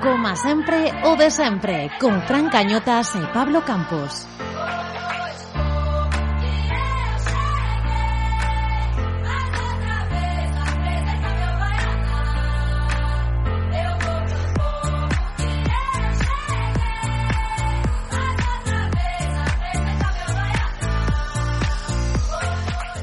Coma sempre o de sempre Con Fran Cañotas e Pablo Campos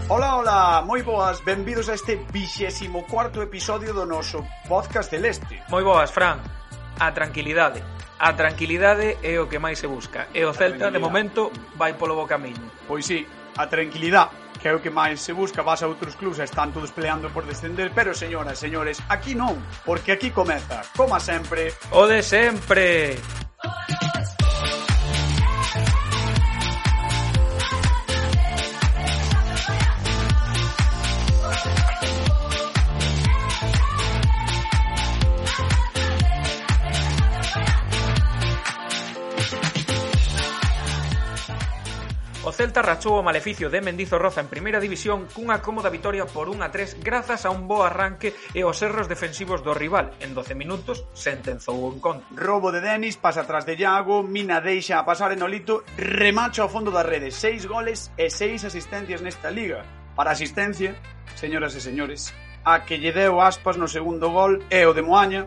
Ola, ola, moi boas, benvidos a este 24º episodio do noso podcast Celeste. Moi boas, Fran a tranquilidade. A tranquilidade é o que máis se busca e o Celta de momento vai polo bo camiño. Pois sí, a tranquilidade que é o que máis se busca, vas a outros clubes están todos peleando por descender, pero señoras e señores, aquí non, porque aquí comeza, como sempre, o de sempre. rachou o maleficio de Mendizorroza en primeira división cunha cómoda vitoria por 1 a 3 grazas a un bo arranque e os erros defensivos do rival. En 12 minutos sentenzou o encontro. Robo de Denis, pasa atrás de Iago, Mina deixa a pasar en Olito, remacho ao fondo das redes, 6 goles e 6 asistencias nesta liga. Para asistencia, señoras e señores, a que lle deu aspas no segundo gol e o de Moaña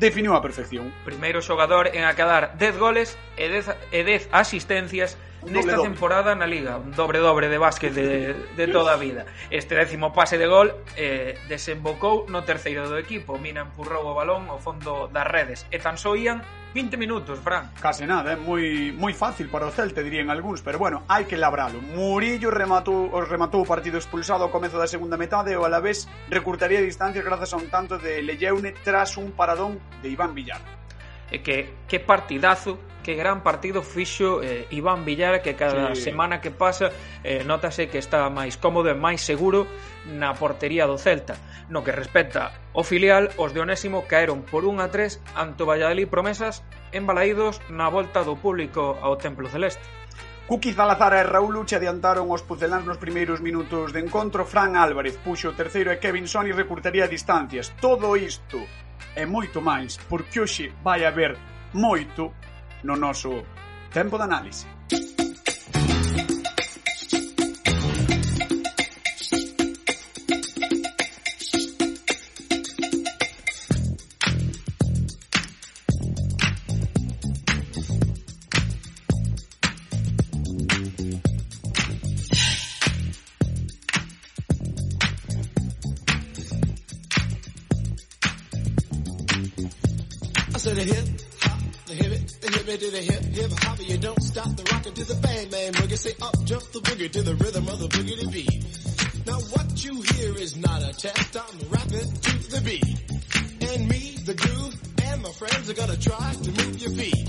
definiu a perfección. Primeiro xogador en acadar 10 goles e 10, e 10 asistencias nesta doble, temporada na Liga. Dobre dobre de básquet de, de toda a vida. Este décimo pase de gol eh, desembocou no terceiro do equipo. Mina empurrou o balón ao fondo das redes. E tan só ían 20 minutos, Fran. Case nada, é moi moi fácil para o Celta, dirían algúns, pero bueno, hai que labralo. Murillo rematou, os rematou o partido expulsado ao comezo da segunda metade e o Alavés recurtaría distancias grazas a un tanto de Leyeune tras un paradón de Iván Villar e que que partidazo que gran partido fixo eh, Iván Villar que cada sí. semana que pasa eh, notase que está máis cómodo e máis seguro na portería do Celta no que respecta o filial os de Onésimo caeron por 1 a 3 ante o Valladolid Promesas embalaídos na volta do público ao Templo Celeste Cuqui Salazar e Raúl Lucha adiantaron os puceláns nos primeiros minutos de encontro. Fran Álvarez puxo o terceiro e Kevin Sony recurtaría distancias. Todo isto e moito máis, porque hoxe vai haber moito no noso tempo de análise. Say up jump the boogie to the rhythm of the boogie beat. Now what you hear is not a test, I'm rapping to the beat. And me, the groove, and my friends are gonna try to move your feet.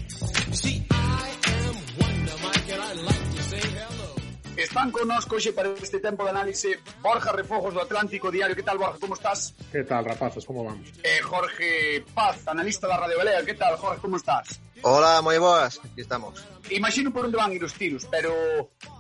You see, I am Wonder Mike and I like to say hello. Están connosco hoxe para este tempo de análise Borja Refojos do Atlántico Diario. Que tal, Borja? Como estás? ¿Qué tal, rapazos? ¿Cómo vamos? E Jorge Paz, analista da Radio Belea. Que tal, Jorge? Como estás? Hola, moi boas, aquí estamos. Imagino por onde van ir os tiros, pero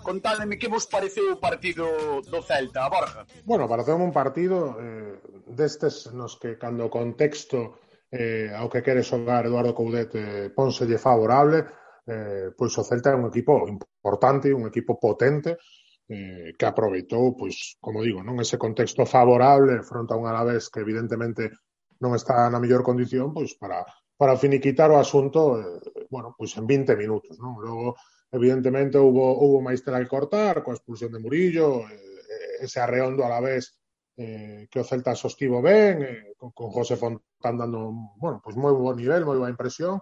contádeme que vos pareceu o partido do Celta, a Borja. Bueno, pareceu un partido eh, destes nos que cando o contexto eh, ao que quere xogar Eduardo Coudet eh, pónselle favorable, eh, pois o Celta é un equipo importante, un equipo potente, eh, que aproveitou, pois, como digo, non ese contexto favorable fronte a un Alavés que evidentemente non está na mellor condición, pois para para finiquitar o asunto, eh, bueno, pois en 20 minutos? Logo, evidentemente, hubo, hubo tela que cortar, coa expulsión de Murillo, eh, ese arreondo a la vez eh, que o Celta sostivo ben, con, con José Fontán dando, bueno, pois moi bo nivel, moi boa impresión,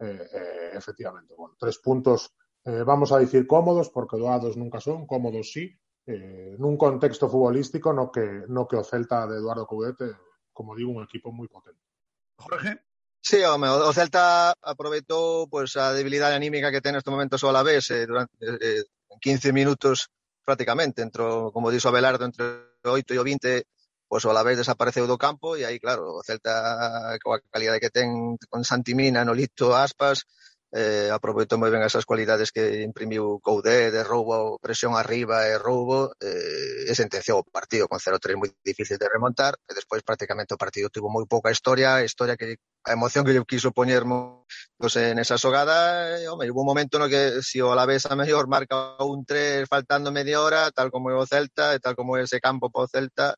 efectivamente, bueno, tres puntos, vamos a dicir cómodos, porque doados nunca son, cómodos sí, eh, nun contexto futbolístico no que, no que o de Eduardo Coudet, eh, como digo, un equipo moi potente. Jorge? Sí, home, o Celta aproveitou pois, a debilidade anímica que ten neste momento o Alavés eh, durante eh, eh 15 minutos prácticamente, entre, como dixo Abelardo, entre o 8 e o 20 pois o Alavés desapareceu do campo e aí, claro, o Celta coa calidade que ten con Santimina, Nolito, Aspas, eh, aproveitou moi ben esas cualidades que imprimiu Coudé de roubo, presión arriba e roubo eh, e sentenciou o partido con 0-3 moi difícil de remontar e despois prácticamente o partido tivo moi pouca historia historia que a emoción que eu quiso poñer pues, en esa xogada e, home, hubo un momento no que si o Alavés a mellor marca un 3 faltando media hora tal como é o Celta e tal como é ese campo para o Celta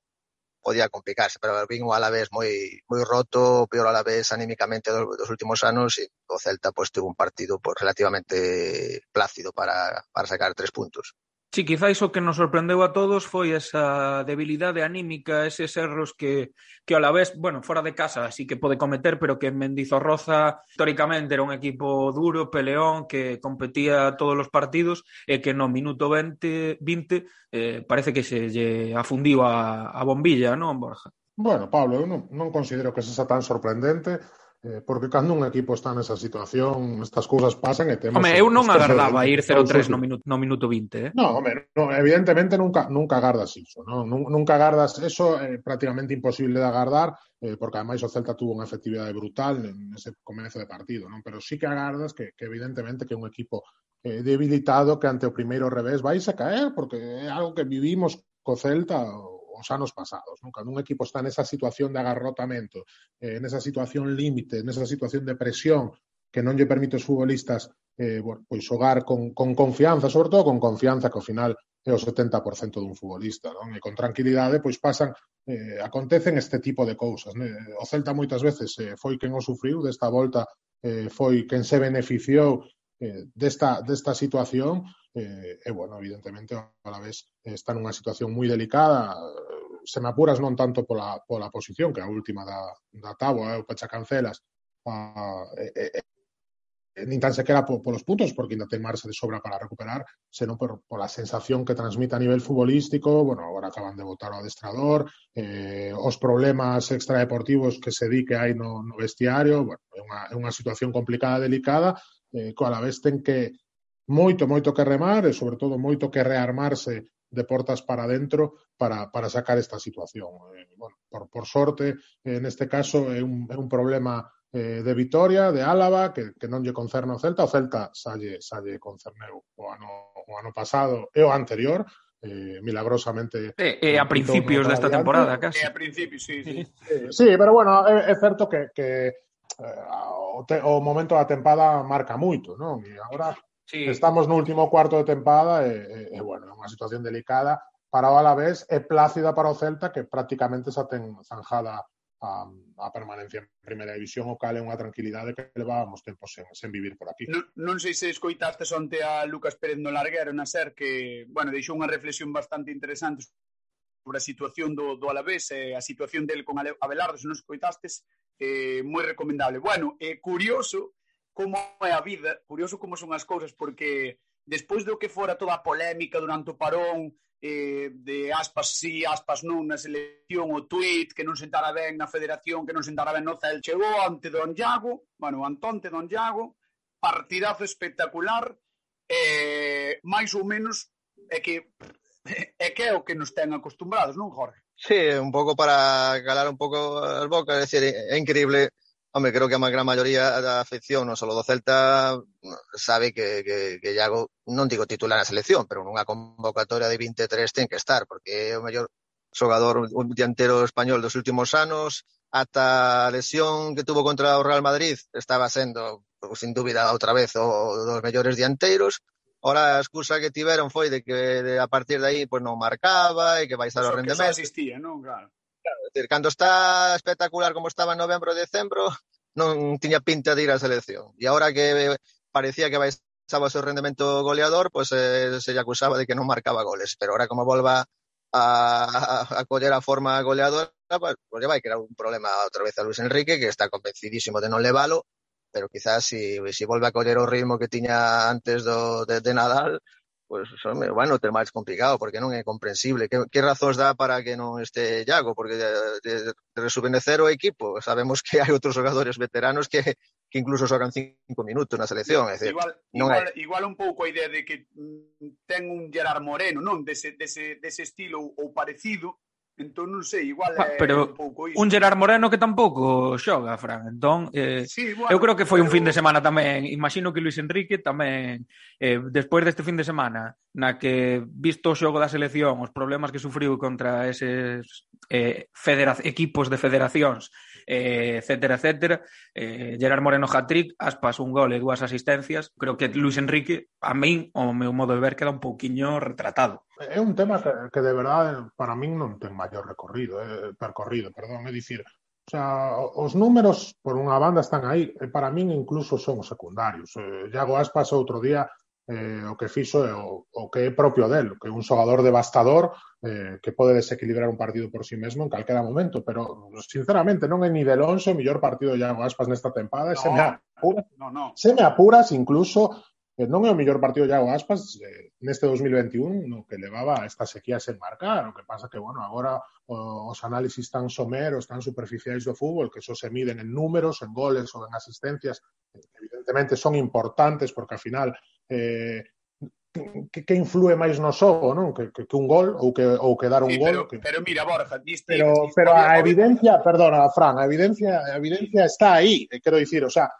podía complicarse, pero vin o Alavés moi moi roto, peor Alavés anímicamente dos, dos últimos anos e o Celta pues, tuvo un partido pues, relativamente plácido para, para sacar tres puntos. Sí, quizáis o que nos sorprendeu a todos foi esa debilidade anímica, eses erros que, que a la vez, bueno, fora de casa así que pode cometer, pero que Mendizorroza históricamente era un equipo duro, peleón, que competía todos os partidos e que no minuto 20, 20 eh, parece que se lle afundiu a, a bombilla, non, Borja? Bueno, Pablo, eu non, non considero que sexa tan sorprendente Eh, porque cando un equipo está nesa situación, estas cousas pasan e temos... Home, eu non agardaba ir 0-3 no minuto, no minuto 20, eh? No, home, no, evidentemente nunca, nunca agardas iso, non? Nunca agardas eso, é eh, prácticamente imposible de agardar, eh, porque ademais o Celta tuvo unha efectividade brutal nese comezo de partido, non? Pero sí que agardas que, que evidentemente que un equipo eh, debilitado que ante o primeiro revés vais a caer, porque é algo que vivimos co Celta, os anos pasados, non? Cando un equipo está nesa situación de agarrotamento, eh, nesa situación límite, nesa situación de presión que non lle permite aos futbolistas eh, bueno, pois xogar con, con confianza, sobre todo con confianza que ao final é o 70% dun futbolista, non? E con tranquilidade pois pasan eh, acontecen este tipo de cousas. Né? O Celta moitas veces eh, foi quen o sufriu desta volta eh, foi quen se beneficiou eh, desta, desta situación eh, e, bueno, evidentemente, a la vez está nunha situación moi delicada. Se me apuras non tanto pola, pola posición que a última da, da táboa, eh, o pecha Cancelas a, eh, eh, nin tan sequera por, polos puntos, porque ainda ten marxa de sobra para recuperar, senón por, por la sensación que transmite a nivel futbolístico, bueno, agora acaban de votar o adestrador, eh, os problemas extradeportivos que se di que hai no, no vestiario, bueno, é unha, é unha situación complicada, delicada, eh, coa la vez ten que moito, moito que remar e sobre todo moito que rearmarse de portas para dentro para, para sacar esta situación. Eh, bueno, por, por sorte, eh, neste caso, é un, é un problema eh, de Vitoria, de Álava, que, que non lle concerne o Celta. O Celta salle, salle concerneu o ano, o ano pasado e o anterior, eh, milagrosamente... E, eh, eh, a principios desta temporada, casi. E eh, a principios, sí, sí. Eh, sí, pero bueno, é, é certo que, que Eh, o, te, o momento da tempada marca moito, non? E agora sí. estamos no último cuarto de tempada e, e, e bueno, é unha situación delicada para o Alavés e plácida para o Celta que prácticamente xa ten zanjada a, a permanencia en primeira división o cal é unha tranquilidade que levábamos tempo sen, sen vivir por aquí. Non, non sei se escoitaste onte a Lucas Pérez no Larguero na SER que, bueno, deixou unha reflexión bastante interesante sobre a situación do, do Alavés e eh, a situación del con Abelardo, se non escoitastes, eh, moi recomendable. Bueno, é eh, curioso como é a vida, curioso como son as cousas, porque despois do que fora toda a polémica durante o parón, eh, de aspas sí, aspas non na selección, o tweet que non sentara ben na federación, que non sentara ben no Cel, chegou ante Don Iago, bueno, Antonte Don Iago, partidazo espectacular, eh, máis ou menos é que é que é o que nos ten acostumbrados, non, Jorge? Sí, un pouco para calar un pouco as bocas, é dicir, é increíble. Home, creo que a gran maioría da afección, non só do Celta, sabe que, que, que Iago, non digo titular a selección, pero nunha convocatoria de 23 ten que estar, porque é o mellor xogador un diantero español dos últimos anos, ata a lesión que tuvo contra o Real Madrid, estaba sendo, sin dúbida, outra vez, o dos mellores dianteiros, Ora, a excusa que tiveron foi de que de, a partir de aí pues, non marcaba e que vai estar o rendemento. Que asistía, non? Claro. claro decir, cando está espectacular como estaba en novembro e decembro, non tiña pinta de ir á selección. E agora que parecía que vai estaba o seu rendemento goleador, pues eh, se lle acusaba de que non marcaba goles. Pero ahora como volva a, a, a coller a forma goleadora, pues, pues vai crear un problema outra vez a Luis Enrique, que está convencidísimo de non levalo, pero quizás si, si volve a coller o ritmo que tiña antes do, de, de Nadal, pues, home, bueno, ter máis complicado, porque non é comprensible. Que, que razóns dá para que non este Iago? Porque de, de, de o equipo, sabemos que hai outros xogadores veteranos que, que incluso xogan cinco minutos na selección. É decir, igual, non igual, hai... igual un pouco a idea de que mm, ten un Gerard Moreno, non? Dese, dese, dese estilo ou parecido, Entón non sei, igual ah, é Pero un pouco iso. un Gerard Moreno que tampouco xoga, Fran. Entón, eh, sí, bueno, eu creo que foi pero... un fin de semana tamén, imagino que Luis Enrique tamén eh, despois deste fin de semana na que visto o xogo da selección, os problemas que sufriu contra eses eh, federa... equipos de federacións eh, etcétera, etcétera. Eh, Gerard Moreno hat-trick, Aspas un gol e dúas asistencias. Creo que Luis Enrique, a min, o meu modo de ver, queda un pouquiño retratado. É un tema que, que de verdade para min non ten maior recorrido, eh, percorrido, perdón, é dicir, O sea, os números por unha banda están aí, e eh, para min incluso son secundarios. Eh, Iago Aspas outro día eh, o que fixo é o, o que é propio del, que é un xogador devastador eh, que pode desequilibrar un partido por si sí mesmo en calquera momento, pero sinceramente non é ni de longe o mellor partido de Iago Aspas nesta tempada, no, se me apuras, no, no. se me apuras incluso Eh, non é o mellor partido de Iago Aspas eh, neste 2021 no que levaba esta sequía sen marcar o que pasa que, bueno, agora o, os análisis tan someros, tan superficiais do fútbol que só se miden en números, en goles ou en asistencias evidentemente son importantes porque al final eh, que, que influe máis no xogo, non? Que, que, que un gol ou que ou que dar un sí, pero, gol. Que... Pero mira, Borja, diste, pero diste, pero a evidencia, perdona, Fran, a evidencia, a evidencia está aí, eh, quero dicir, o sea,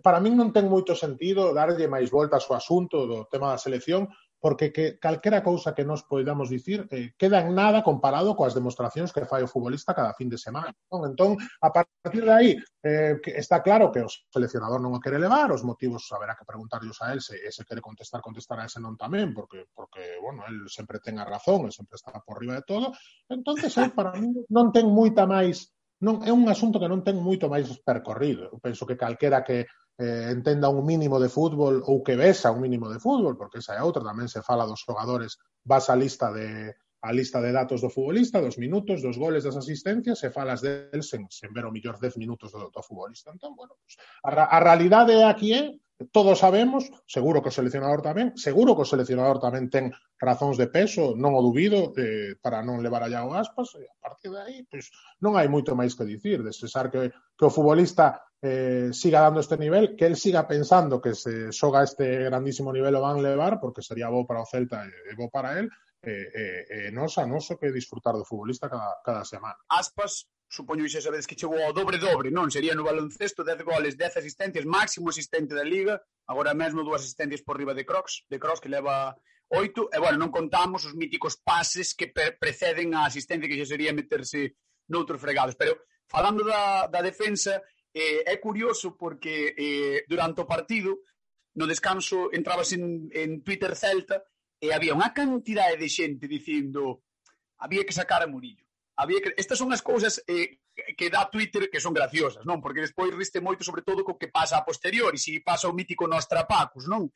para min non ten moito sentido darlle máis voltas ao asunto do tema da selección, porque que calquera cousa que nos poidamos dicir eh, queda en nada comparado coas demostracións que fai o futbolista cada fin de semana. Non? Entón, a partir de aí, eh, que está claro que o seleccionador non o quere levar, os motivos haberá que preguntarlos a él se, se quere contestar, contestar a ese non tamén, porque, porque bueno, él sempre ten a razón, él sempre está por riba de todo. Entonces, eh, para mí non ten moita máis non é un asunto que non ten moito máis percorrido. Eu penso que calquera que eh, entenda un mínimo de fútbol ou que vesa un mínimo de fútbol, porque esa é outra, tamén se fala dos xogadores, vas a lista de, a lista de datos do futbolista, dos minutos, dos goles, das asistencias, e falas del sen, sen ver o millor 10 minutos do, do futbolista. Entón, bueno, pues, a, a realidade é aquí, é, todos sabemos, seguro que o seleccionador tamén, seguro que o seleccionador tamén ten razóns de peso, non o dubido, eh, para non levar allá o aspas, e a partir de aí, pues, non hai moito máis que dicir, de cesar que, que o futbolista eh, siga dando este nivel, que él siga pensando que se xoga este grandísimo nivel o van levar, porque sería bo para o Celta e bo para él, eh, eh, eh, nos a noso que disfrutar do futbolista cada, cada semana. Aspas, supoño que xa sabedes que chegou ao dobre dobre, non? Sería no baloncesto 10 goles, 10 asistencias, máximo asistente da Liga, agora mesmo dúas asistencias por riba de Crocs, de Crocs que leva oito, e bueno, non contamos os míticos pases que preceden a asistencia que xa sería meterse noutros fregados, pero falando da, da defensa, eh, é curioso porque eh, durante o partido no descanso entrabas en, en Twitter Celta E había unha cantidade de xente dicindo había que sacar a Murillo. Había que... Estas son as cousas eh, que dá Twitter que son graciosas, non? Porque despois riste moito sobre todo co que pasa a posteriori, se si pasa o mítico Nostra trapacos, non?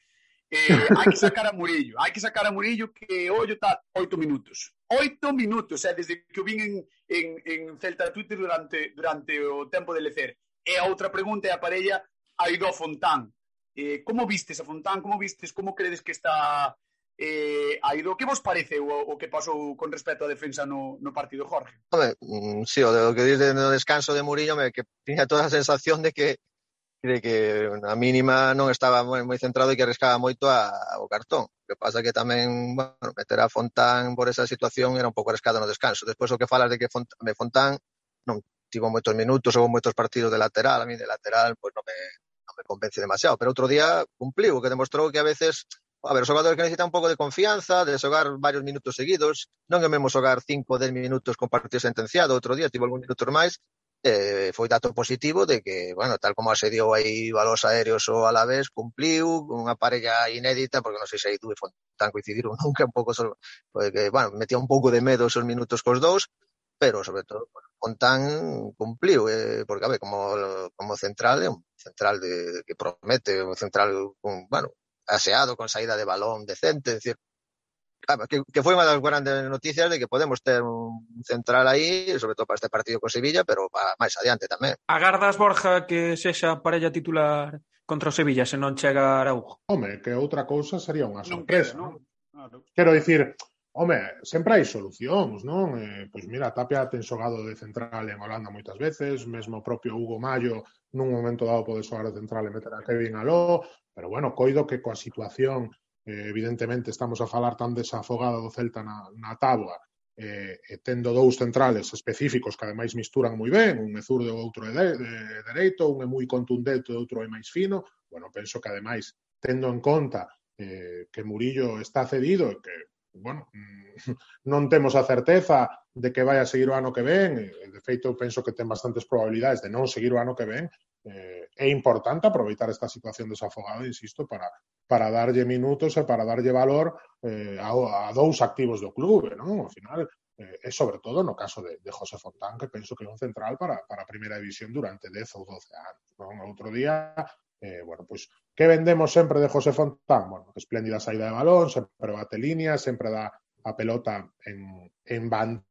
Eh, hai que sacar a Murillo, hai que sacar a Murillo que ollo está oito minutos. Oito minutos, é eh, desde que o vin en, en, en Celta Twitter durante, durante o tempo de lecer. E a outra pregunta é a parella Aidó Fontán. Eh, como vistes a Fontán? Como vistes? Como credes que está eh, Aido, que vos pareceu o, o que pasou con respecto á defensa no, no partido, Jorge? Home, mm, sí, o, de, o que dices no descanso de Murillo, me, que tiña toda a sensación de que de que a mínima non estaba moi, moi centrado e que arriscaba moito a, ao cartón. O que pasa que tamén, bueno, meter a Fontán por esa situación era un pouco arriscado no descanso. Despois o que falas de que Fontán, de Fontán non tivo moitos minutos, ou moitos partidos de lateral, a mí de lateral pois non me, non me convence demasiado, pero outro día cumpliu, que demostrou que a veces a ver, os xogadores que necesitan un pouco de confianza, de xogar varios minutos seguidos, non é mesmo xogar 5 ou 10 minutos con partido sentenciado, outro día tivo algún minutos máis, eh, foi dato positivo de que, bueno, tal como asediou aí Balos Aéreos o Alavés, cumpliu unha parella inédita, porque non sei se aí dúe tan coincidiron nunca, un pouco, porque, bueno, metía un pouco de medo esos minutos cos dous, pero sobre todo Fontán cumpliu, eh, porque a ver, como, como central, é un central de, que promete, un central, con, bueno, aseado, con saída de balón decente, es decir, que, que foi unha das grandes noticias de que podemos ter un central aí, sobre todo para este partido con Sevilla, pero para máis adiante tamén. Agardas, Borja, que sexa parella titular contra o Sevilla, se non chega a Araujo? Home, que outra cousa sería unha sorpresa. Non, non? Claro. Quero dicir, home, sempre hai solucións, non? Eh, pois mira, Tapia ten xogado de central en Holanda moitas veces, mesmo o propio Hugo Mayo nun momento dado pode xogar de central e meter a Kevin Aló, Pero bueno, coido que coa situación, eh, evidentemente, estamos a falar tan desafogada do Celta na, na táboa eh, e tendo dous centrales específicos que ademais misturan moi ben, un é zurdo e outro é de, de, dereito, un é moi contundente e outro é máis fino, bueno, penso que ademais, tendo en conta eh, que Murillo está cedido e que bueno, non temos a certeza de que vai a seguir o ano que ven, de feito penso que ten bastantes probabilidades de non seguir o ano que ven, eh, é importante aproveitar esta situación desafogada, insisto, para, para darlle minutos e para darlle valor eh, a, a dous activos do clube, non? Ao final, eh, e sobre todo no caso de, de José Fontán, que penso que é un central para, para a primeira división durante 10 ou 12 anos. Non? Outro día, eh, bueno, pois, que vendemos sempre de José Fontán? Bueno, espléndida saída de balón, sempre bate línea, sempre dá a pelota en, en banda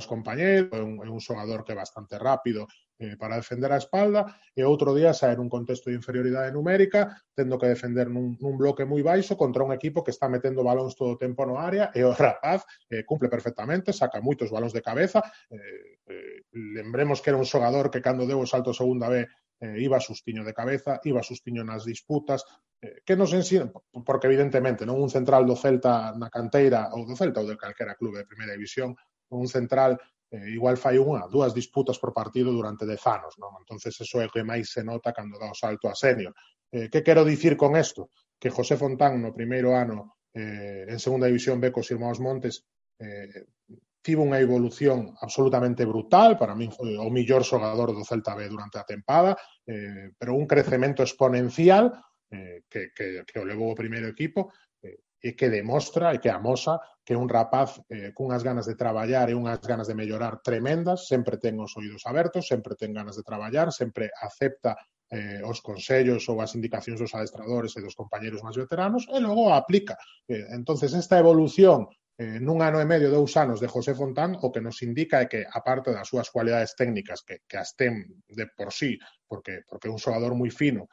os compañeros, é un, é un xogador que é bastante rápido eh, para defender a espalda e outro día saer nun contexto de inferioridade numérica tendo que defender nun, nun bloque moi baixo contra un equipo que está metendo balóns todo o tempo no área e o rapaz eh, cumple perfectamente, saca moitos balóns de cabeza eh, lembremos que era un xogador que cando deu o salto segunda vez eh, iba sustiño de cabeza, iba sustiño nas disputas, eh, que nos ensina, porque evidentemente non un central do Celta na canteira ou do Celta ou de calquera clube de primeira división, un central eh, igual fai unha, dúas disputas por partido durante dez anos, non? entonces eso é o que máis se nota cando dá o salto a senior. Eh, que quero dicir con isto? Que José Fontán no primeiro ano eh, en segunda división ve cos irmãos Montes eh, tivo unha evolución absolutamente brutal, para min foi o millor xogador do Celta B durante a tempada, eh, pero un crecemento exponencial eh, que, que, que o levou o primeiro equipo eh, e que demostra e que amosa que un rapaz eh, cunhas ganas de traballar e unhas ganas de mellorar tremendas, sempre ten os oídos abertos, sempre ten ganas de traballar, sempre acepta eh, os consellos ou as indicacións dos adestradores e dos compañeros máis veteranos e logo a aplica. Eh, entonces esta evolución eh, nun ano e medio, dous anos de José Fontán, o que nos indica é que, aparte das súas cualidades técnicas, que, que as ten de por sí, porque, porque é un xogador moi fino,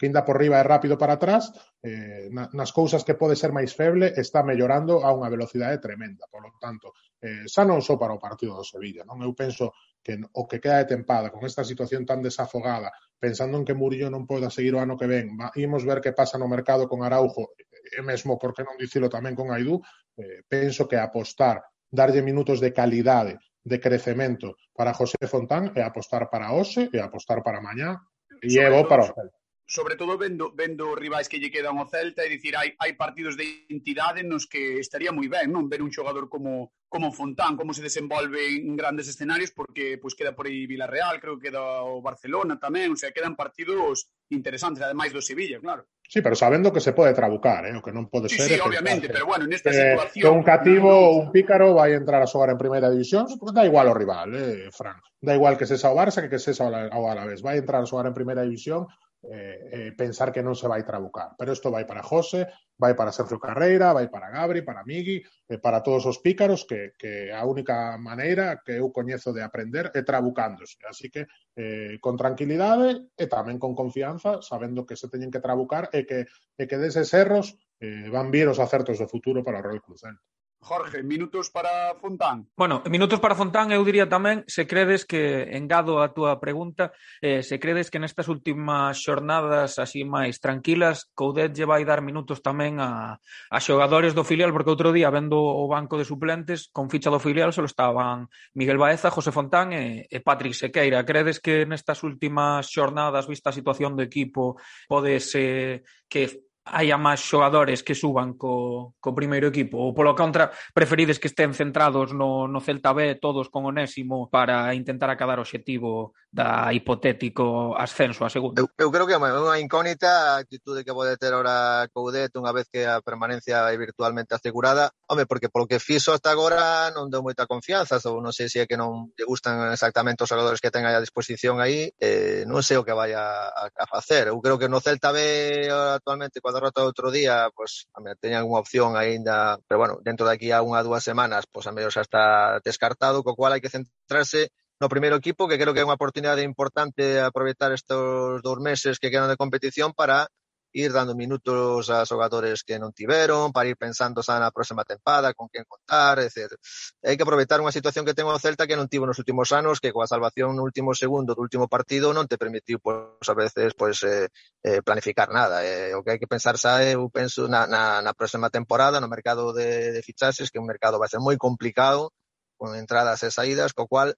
que inda por riba é rápido para atrás, eh, na, nas cousas que pode ser máis feble, está mellorando a unha velocidade tremenda. Por lo tanto, eh, xa non só para o partido do Sevilla. Non Eu penso que o que queda de tempada con esta situación tan desafogada, pensando en que Murillo non poda seguir o ano que ven, va, imos ver que pasa no mercado con Araujo e mesmo, por que non dicilo tamén con Aidú, eh, penso que apostar, darlle minutos de calidade, de crecemento para José Fontán e apostar para hoxe e apostar para mañá e é bo para o Celta sobre todo vendo, vendo rivais que lle quedan ao Celta e dicir hai, hai partidos de entidade nos que estaría moi ben non ver un xogador como, como Fontán como se desenvolve en grandes escenarios porque pois queda por aí Villarreal creo que queda o Barcelona tamén o sea, quedan partidos interesantes ademais do Sevilla, claro Sí, pero sabendo que se pode trabucar, eh? o que non pode sí, ser... Sí, obviamente, que, pero bueno, nesta eh, situación... Un cativo, ou un pícaro, vai entrar a xogar en primeira división, pues da igual o rival, eh, Fran. Da igual que sexa o Barça que que sexa o Alavés. Vai entrar a xogar en primeira división Eh, eh, pensar que non se vai trabucar. Pero isto vai para José, vai para Sergio Carreira, vai para Gabri, para Migui, eh, para todos os pícaros que, que a única maneira que eu coñezo de aprender é trabucándose. Así que eh, con tranquilidade e tamén con confianza, sabendo que se teñen que trabucar e que, e que deses erros eh, van vir os acertos do futuro para o Real Cruzante. Jorge, minutos para Fontán. Bueno, minutos para Fontán, eu diría tamén, se credes que, engado a túa pregunta, eh, se credes que nestas últimas xornadas así máis tranquilas, Coudet lle vai dar minutos tamén a, a xogadores do filial, porque outro día, vendo o banco de suplentes, con ficha do filial só estaban Miguel Baeza, José Fontán e, e Patrick Sequeira. Credes que nestas últimas xornadas, vista a situación do equipo, podes eh, que hai a máis xogadores que suban co, co primeiro equipo ou polo contra preferides que estén centrados no, no Celta B todos con Onésimo para intentar acadar o obxectivo da hipotético ascenso a segunda? Eu, eu creo que é unha incógnita a actitude que pode ter ahora Coudet unha vez que a permanencia é virtualmente asegurada home, porque polo que fixo hasta agora non deu moita confianza ou non sei se é que non lle gustan exactamente os xogadores que ten a disposición aí eh, non sei o que vai a, a, a facer eu creo que no Celta B eh, actualmente coa derrota outro día, pois, a mí, teñan unha opción aínda, pero bueno, dentro de aquí a unha dúas semanas, pois a mellor xa está descartado, co cual hai que centrarse no primeiro equipo, que creo que é unha oportunidade importante aproveitar estes dous meses que quedan de competición para ir dando minutos a xogadores que non tiveron, para ir pensando xa na próxima tempada, con quen contar, etc. Hai que aproveitar unha situación que ten o Celta que non tivo nos últimos anos, que coa salvación no último segundo do último partido non te permitiu, pois, a veces, pois, eh, eh, planificar nada. Eh, o que hai que pensar xa, eu penso, na, na, na próxima temporada, no mercado de, de fichaxes, que é un mercado vai ser moi complicado, con entradas e saídas, co cual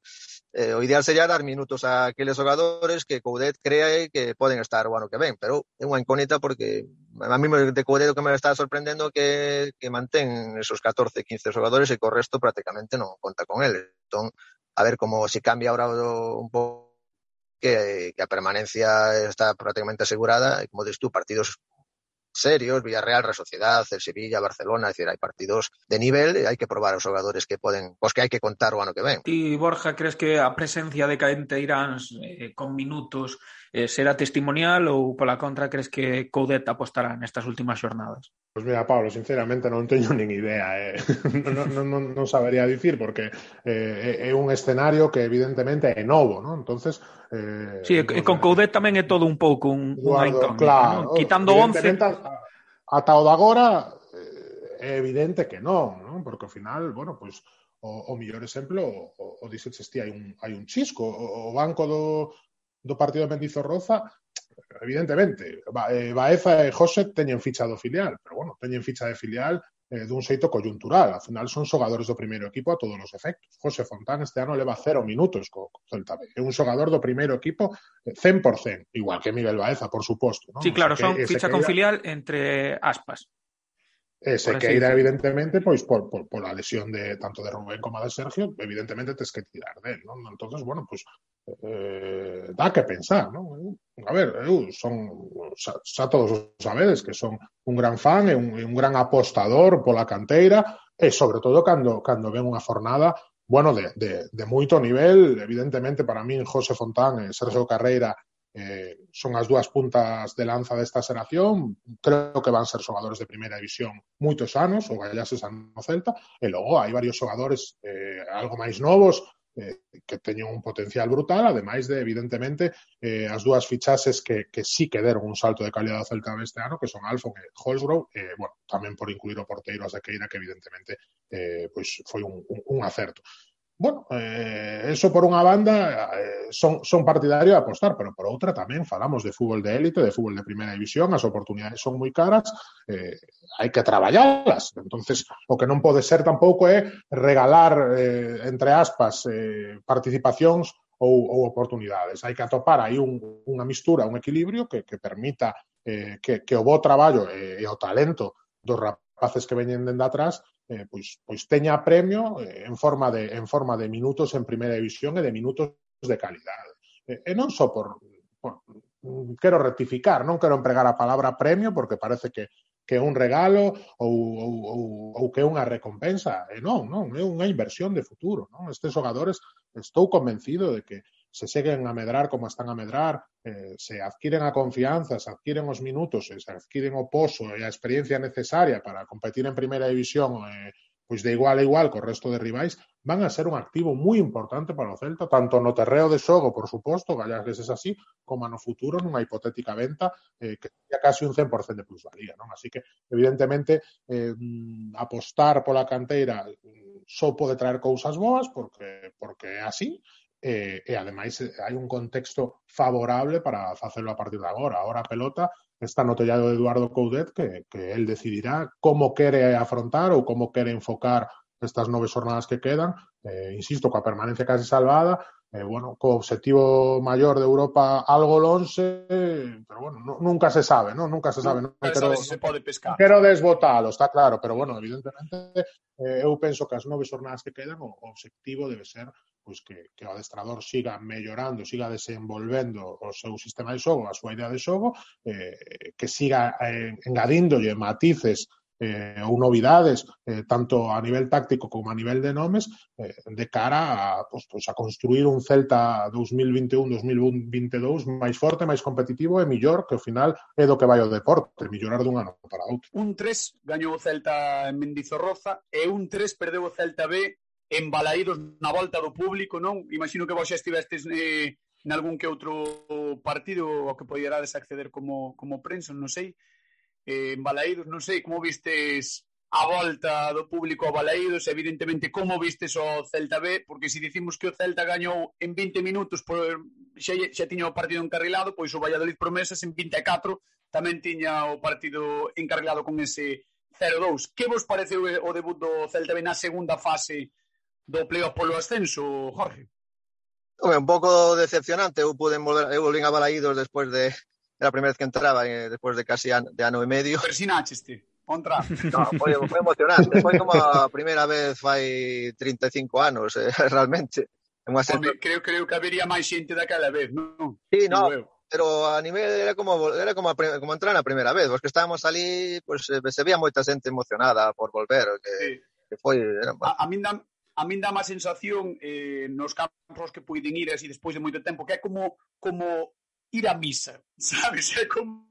eh, o ideal sería dar minutos a aqueles xogadores que Coudet crea que poden estar o ano que ven, pero é unha incógnita porque a mí de Coudet o que me está sorprendendo que, que mantén esos 14, 15 xogadores e co resto prácticamente non conta con eles. Entón, a ver como se cambia ahora un pouco que, que a permanencia está prácticamente asegurada, e como dices tú, partidos serios, Villarreal, Real Sociedad, el Sevilla, Barcelona, es decir, hay partidos de nivel y hay que probar a los jugadores que poden, pues que hai que contar o ano que ven. Ti, Borja, crees que a presencia de Caente Iráns eh, con minutos eh, será testimonial ou pola contra crees que Coudet apostará nestas últimas xornadas? Pois mira, Pablo, sinceramente non teño nin idea, eh. non, non, non, non sabería dicir, porque eh, é un escenario que evidentemente é novo, non? Entonces, eh, sí, e con Coudet tamén é todo un pouco un, Eduardo, un claro, non? quitando 11 ata o de agora eh, é evidente que non, non? Porque ao final, bueno, pois pues, o, o mellor exemplo o, o, o dixo hai un, hai un chisco o, o banco do, do partido de Mendizorroza, evidentemente, eh, Baeza e José teñen ficha do filial, pero bueno, teñen ficha de filial eh, dun xeito coyuntural. Al final son xogadores do primeiro equipo a todos os efectos. José Fontán este ano leva cero minutos co, co Celta B. É un xogador do primeiro equipo eh, 100%, igual que Miguel Baeza, por suposto. ¿no? Sí, claro, o sea, que, son ficha con filial entre aspas. Ese que irá, evidentemente, pois por, por, por a lesión de tanto de Rubén como de Sergio, evidentemente tes que tirar del, non? Entonces, bueno, pois eh, dá que pensar, non? A ver, eu son xa, xa todos os sabedes que son un gran fan e un, un gran apostador pola canteira e sobre todo cando, cando ven unha fornada bueno, de, de, de moito nivel, evidentemente para min José Fontán e Sergio Carreira eh, son as dúas puntas de lanza desta xeración, creo que van ser xogadores de primeira división moitos anos, o Gallases ano Celta, e logo hai varios xogadores eh, algo máis novos, eh, que teñen un potencial brutal, ademais de, evidentemente, eh, as dúas fichases que, que sí que deron un salto de calidad ao Celta este ano, que son Alfon e Holsgrove, eh, bueno, tamén por incluir o porteiro a Sequeira, que evidentemente eh, pois foi un, un, un acerto. Bueno, eh, eso por unha banda eh, son, son partidario de apostar, pero por outra tamén falamos de fútbol de élite, de fútbol de primeira división, as oportunidades son moi caras, eh, hai que traballalas. Entonces, o que non pode ser tampouco é regalar, eh, entre aspas, eh, participacións ou, ou oportunidades. Hai que atopar aí un, unha mistura, un equilibrio que, que permita eh, que, que o bo traballo e, e o talento dos, rapaces que veñen dende atrás, eh, pois, pois teña premio eh, en forma de en forma de minutos en primeira división e de minutos de calidade. Eh, e non só por, por quero rectificar, non quero empregar a palabra premio porque parece que que é un regalo ou, ou, ou, ou que é unha recompensa. E non, non, é unha inversión de futuro. Non? Estes xogadores estou convencido de que se seguen a medrar como están a medrar, eh, se adquiren a confianza, se adquiren os minutos, eh, se adquiren o poso e a experiencia necesaria para competir en primeira división eh, pois de igual a igual co resto de rivais, van a ser un activo moi importante para o Celta, tanto no terreo de xogo, por suposto, gallas que es así, como no futuro, nunha hipotética venta eh, que sería casi un 100% de plusvalía. Non? Así que, evidentemente, eh, mm, apostar pola canteira mm, só pode traer cousas boas, porque, porque é así, eh, e ademais eh, hai un contexto favorable para facelo a partir de agora. Agora a pelota está no tellado de Eduardo Coudet que, que el decidirá como quere afrontar ou como quere enfocar estas nove xornadas que quedan, eh, insisto, coa permanencia case salvada, eh, bueno, co obxectivo maior de Europa algo lonxe, pero bueno, no, nunca se sabe, ¿no? Nunca se sabe, non no quero, si se pode pescar. quero desbotalo, está claro, pero bueno, evidentemente eh, eu penso que as nove xornadas que quedan o, o obxectivo debe ser pois que, que o adestrador siga mellorando, siga desenvolvendo o seu sistema de xogo, a súa idea de xogo, eh, que siga eh, engadíndolle matices eh, ou novidades, eh, tanto a nivel táctico como a nivel de nomes, eh, de cara a, pues, pues, a construir un Celta 2021-2022 máis forte, máis competitivo e millor, que ao final é do que vai o deporte, millorar dun ano para outro. Un 3 gañou o Celta en Mendizorroza e un 3 perdeu o Celta B embalaídos na volta do público, non? Imagino que vos xa estivestes eh, nalgún que outro partido ao que poderades acceder como, como prensa, non sei, eh, embalaídos, non sei, como vistes a volta do público a Balaídos, evidentemente como vistes o Celta B, porque se dicimos que o Celta gañou en 20 minutos por, xa, xa tiña o partido encarrilado, pois o Valladolid Promesas en 24 tamén tiña o partido encarrilado con ese 0-2. Que vos pareceu eh, o debut do Celta B na segunda fase do playoff polo ascenso, Jorge? Home, un pouco decepcionante, eu pude volver, eu volvín a Balaídos despois de era a primeira vez que entraba, eh, despois de casi an, de ano e medio. Persinaxeste, contra. No, foi, foi emocionante, foi como a primeira vez fai 35 anos, eh, realmente. Unha Home, creo, creo que habería máis xente daquela vez, non? Sí, no, pero a nivel era como era como a, como entrar na primeira vez, os que estábamos ali, pues, eh, se veía moita xente emocionada por volver, que sí. que foi era, a, a min dame, a min dá má sensación eh, nos campos que puiden ir así despois de moito tempo, que é como, como ir a misa, sabes? É como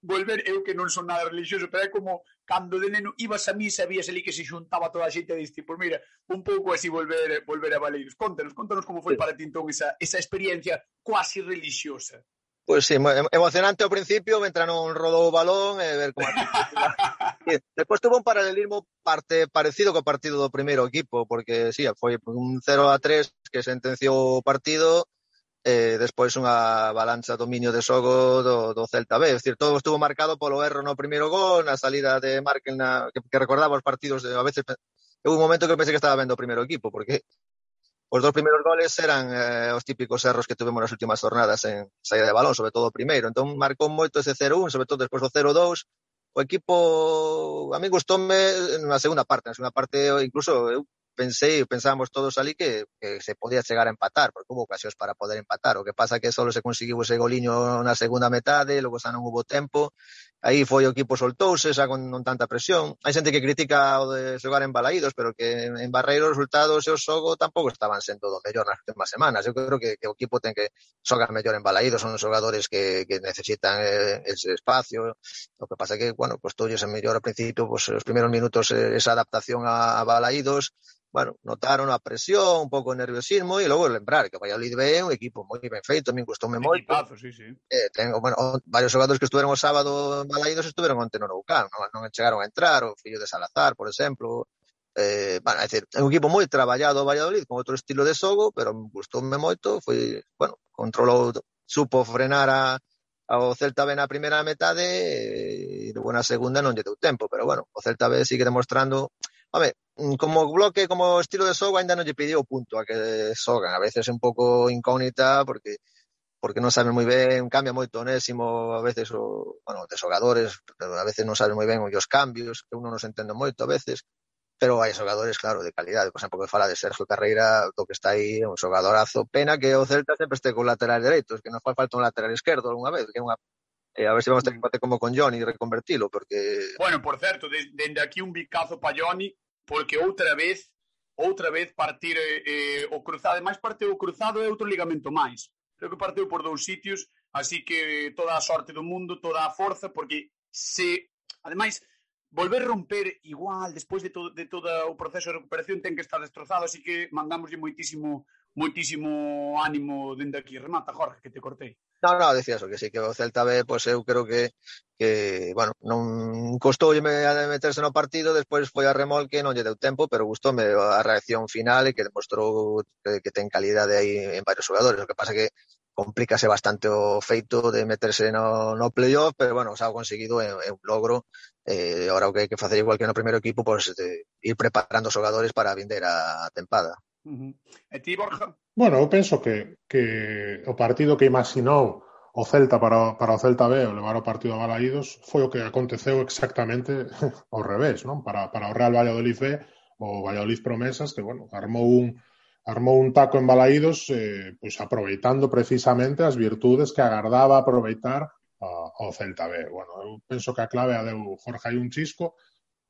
volver, eu que non son nada religioso, pero é como cando de neno ibas a misa e vías ali que se xuntaba toda a xente e diste, pois mira, un pouco así volver volver a Valeiros. Contanos, contanos como foi para ti entón esa, esa experiencia quasi religiosa. Pois sí, emocionante ao principio, mentre non rodou o balón, e ver como... sí, despois tuvo un paralelismo parte parecido co partido do primeiro equipo, porque sí, foi un 0 a 3 que sentenciou o partido, e eh, despois unha balanza dominio de xogo do, do Celta B. Es decir, todo estuvo marcado polo erro no primeiro gol, na salida de Markel, na, que, que recordaba os partidos, de, a veces eu un momento que pensei que estaba vendo o primeiro equipo, porque Os dos primeiros goles eran eh, os típicos erros que tuvemos nas últimas jornadas en saída de balón, sobre todo o primeiro. Entón marcou moito ese 0-1, sobre todo despois do 0-2. O equipo, a mí gustoume na segunda parte, na segunda parte incluso eu pensei, pensamos todos ali que, que se podía chegar a empatar, porque hubo ocasións para poder empatar. O que pasa que só se conseguiu ese goliño na segunda metade, eh, logo xa non hubo tempo. Aí foi o equipo soltouse, xa con non tanta presión. Hai xente que critica o de xogar en Balaídos, pero que en Barreiro os resultados e o xogo tampouco estaban sendo do mellor nas últimas semanas. Eu creo que, que o equipo ten que xogar mellor en Balaídos, son xogadores que, que necesitan eh, ese espacio. O que pasa que, bueno, costoulle pues, mellor ao principio, pues, os primeiros minutos eh, esa adaptación a, a Balaídos, bueno, notaron a presión, un pouco de nerviosismo e logo lembrar que o Valladolid B é un equipo moi ben feito, a min gustoume moito. Equipazo, sí, sí. Eh, tengo, bueno, varios xogadores que estuveron o sábado en Balaídos estuveron onte no Noucán, non, non chegaron a entrar, o fillo de Salazar, por exemplo, eh, bueno, é, dicir, é un equipo moi traballado o Valladolid, con outro estilo de xogo, pero gustoume moito, foi, bueno, controlou, supo frenar a, ao Celta B na primeira metade e eh, na segunda non lle deu tempo, pero bueno, o Celta B sigue demostrando Home, Mm, como bloque, como estilo de xogo, ainda non lle pediu o punto a que xogan. A veces é un pouco incógnita porque porque non sabe moi ben, cambia moito Onésimo, a veces o, bueno, de xogadores, pero a veces non sabe moi ben os cambios, que uno non se entende moito a veces, pero hai xogadores, claro, de calidade. Por exemplo, que fala de Sergio Carreira, do que está aí, un xogadorazo. Pena que o Celta sempre este con lateral dereito, que nos fai falta un lateral esquerdo algunha vez, que é unha Eh, a ver se vamos ter que bater como con Johnny e reconvertilo, porque... Bueno, por certo, dende de aquí un bicazo pa Johnny, porque outra vez outra vez partir eh, o cruzado, ademais partiu o cruzado é outro ligamento máis. Creo que partiu por dous sitios, así que toda a sorte do mundo, toda a forza, porque se, ademais, volver romper igual, despois de, to de todo o proceso de recuperación, ten que estar destrozado, así que mandamoslle moitísimo, moitísimo ánimo dende aquí. Remata, Jorge, que te cortei. No, no, decía eso, que sí, que o Celta B, pois eu creo que, que bueno, non costoulle meterse no partido, despois foi a remolque, non lle deu tempo, pero gustoume a reacción final e que demostrou que, que ten calidade aí en varios xogadores. O que pasa que complícase bastante o feito de meterse no, no playoff, pero bueno, xa o conseguido é, é un logro. Eh, ahora o que hai que facer igual que no primeiro equipo, pois pues, de ir preparando os xogadores para a a tempada. Uh -huh. E ti, Borja? Bueno, eu penso que, que o partido que imaginou o Celta para, para o Celta B o levar o partido a Balaídos foi o que aconteceu exactamente ao revés, non? Para, para o Real Valladolid B, o Valladolid Promesas, que, bueno, armou un, armou un taco en Balaídos eh, pois aproveitando precisamente as virtudes que agardaba aproveitar ah, ao Celta B. Bueno, eu penso que a clave a deu Jorge hai un chisco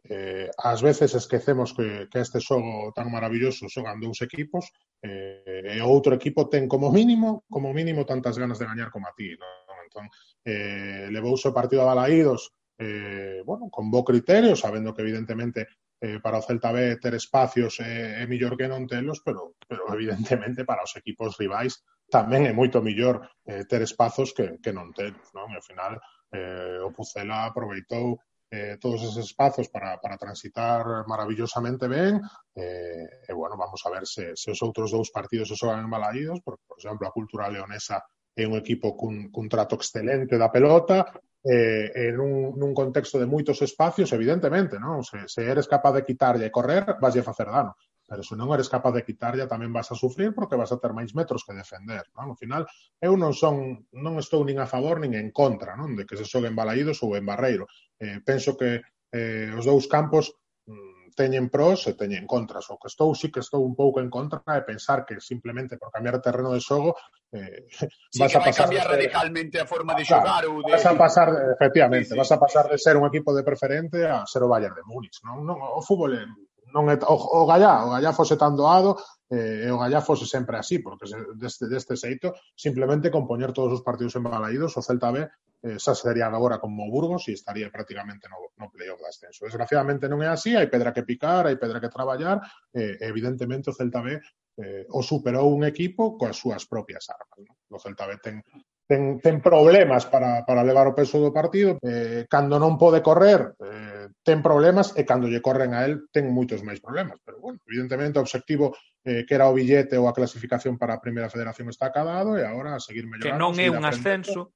Eh, ás veces esquecemos que, que este xogo tan maravilloso xogan dous equipos eh, e outro equipo ten como mínimo como mínimo tantas ganas de gañar como a ti non? entón eh, levouse o partido a Balaídos eh, bueno, con bo criterio sabendo que evidentemente eh, para o Celta B ter espacios é, é mellor que non telos pero, pero evidentemente para os equipos rivais tamén é moito mellor eh, ter espazos que, que non telos non? e ao final eh, o Pucela aproveitou eh, todos esos espazos para, para transitar maravillosamente ben eh, e bueno, vamos a ver se, se os outros dous partidos se xogan embalaídos porque, por exemplo, a cultura leonesa é un equipo cun, cun trato excelente da pelota eh, en un, nun contexto de moitos espacios, evidentemente, non? Se, se eres capaz de quitarlle e correr, vas a facer dano pero se non eres capaz de quitarlla tamén vas a sufrir porque vas a ter máis metros que defender, non? Ao final, eu non son, non estou nin a favor nin en contra, non? De que se xogue en Balaídos ou en Barreiro. Eh, penso que eh, os dous campos mm, teñen pros e teñen contras. O que estou, sí que estou un pouco en contra é pensar que simplemente por cambiar terreno de xogo eh, sí, vas que a pasar cambiar de ser, radicalmente a forma de ah, xogar claro, ou de... Vas a pasar, efectivamente, sí, sí, vas a pasar de ser un equipo de preferente a ser o Bayern de Múnich. Non? Non, o fútbol é non é, o, o Gallá, o Gallá fose tan doado, eh, e o Gallá fose sempre así, porque se, deste, deste xeito, simplemente compoñer todos os partidos en Balaídos, o Celta B eh, xa sería agora como Burgos e estaría prácticamente no, no playoff de ascenso. Desgraciadamente non é así, hai pedra que picar, hai pedra que traballar, eh, evidentemente o Celta B eh, o superou un equipo coas súas propias armas. Non? O Celta B ten ten, ten problemas para, para levar o peso do partido, eh, cando non pode correr eh, ten problemas e cando lle corren a él ten moitos máis problemas, pero bueno, evidentemente o obxectivo eh, que era o billete ou a clasificación para a primeira federación está acabado e agora a seguir mellorando. Que non é un ascenso,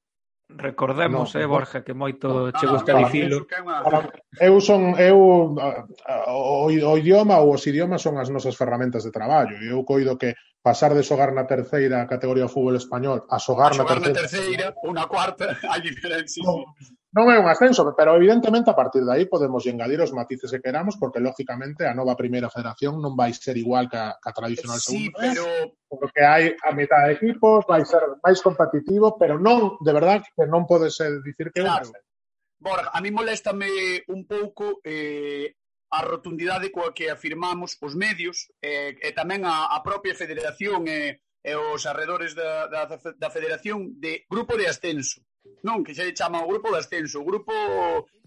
Recordemos, no, eh, Borja, que moito che gusta no, dicilo. Para, eu son eu o, o idioma ou os idiomas son as nosas ferramentas de traballo e eu coido que pasar de xogar na terceira categoría de fútbol español a xogar, a xogar na terceira, na terceira, cuarta, hai diferencia. No, Non é un ascenso, pero evidentemente a partir de aí podemos engadir os matices que queramos, porque lógicamente a nova primeira federación non vai ser igual que a, que a tradicional sí, segunda. Pero... Porque hai a mitad de equipos, vai ser máis competitivo, pero non, de verdad, que non pode ser dicir que claro. Borja, a mí moléstame un pouco eh, a rotundidade coa que afirmamos os medios eh, e tamén a, a propia federación e, eh, e os arredores da, da, da federación de grupo de ascenso Non, que se chama o grupo de ascenso, o grupo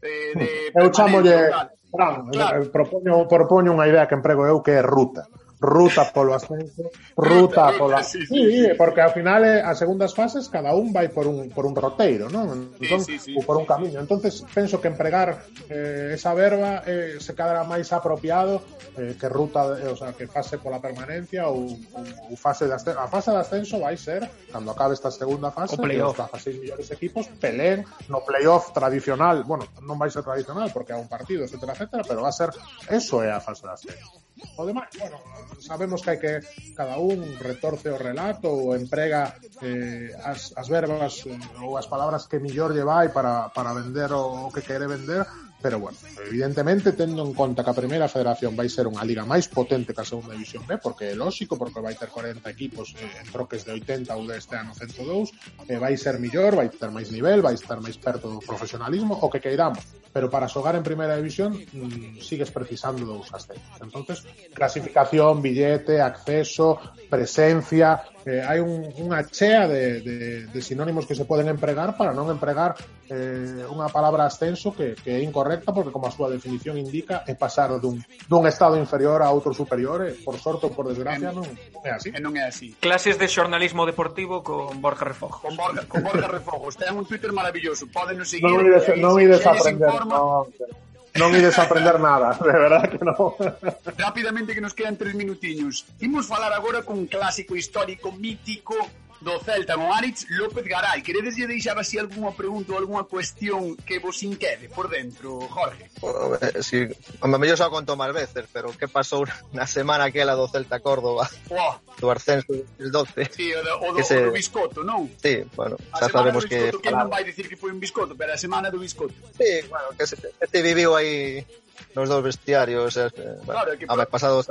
eh, de... Eu chamolle... Fran, claro. propoño, propoño unha idea que emprego eu que é ruta ruta polo ascenso, ruta pola sí, sí, sí, porque ao final eh, as segundas fases cada un vai por un por un roteiro, non? Entón, sí, sí, sí, por un camiño. Entonces penso que empregar eh, esa verba eh, se cadra máis apropiado eh, que ruta, eh, o sea, que fase pola permanencia ou, ou, ou fase de ascenso. A fase de ascenso vai ser cando acabe esta segunda fase, que os 16 millores equipos peleen no playoff tradicional, bueno, non vai ser tradicional porque é un partido, etcétera, etcétera, pero va a ser eso é a fase de ascenso o demais, bueno, sabemos que hai que cada un retorce o relato ou emprega eh, as, as verbas eh, ou as palabras que millor lle vai para, para vender o, o que quere vender, pero bueno, evidentemente tendo en conta que a primeira federación vai ser unha liga máis potente que a segunda división B, porque é lógico, porque vai ter 40 equipos eh, en troques de 80 ou deste ano 102, eh, vai ser millor, vai ter máis nivel, vai estar máis perto do profesionalismo, o que queiramos, pero para xogar en primeira división mm, sigues precisando dous ascensos. Entonces, clasificación, billete, acceso, presencia, eh, hai un, unha chea de, de, de sinónimos que se poden empregar para non empregar eh, unha palabra ascenso que, que é incorrecta porque como a súa definición indica é pasar dun, dun estado inferior a outro superior e por sorte ou por desgracia non é así. E non é así. Clases de xornalismo deportivo con Borja Refojo Con Borja, con Borja Refojos. Ten un Twitter maravilloso. Poden seguir. Non ides, non ides aprender. No, non ides a aprender nada, de verdad que non. Rápidamente que nos quedan tres minutiños. Imos falar agora con un clásico histórico, mítico, do Celta con Aritz López Garay. Queredes lle deixar así algunha pregunta ou algunha cuestión que vos inquede por dentro, Jorge? O, si, a me mellor xa conto máis veces, pero que pasou na semana aquela do Celta Córdoba? Oh. Do ascenso del 12. Sí, o do, o do, que se... o do biscoto, non? Sí, bueno, xa sabemos que... Biscoto, que non vai dicir que foi un biscoto, pero a semana do biscoto. Sí, bueno, que se, que se viviu aí nos dos vestiarios. Eh, bueno, claro, que... A ver, pasado...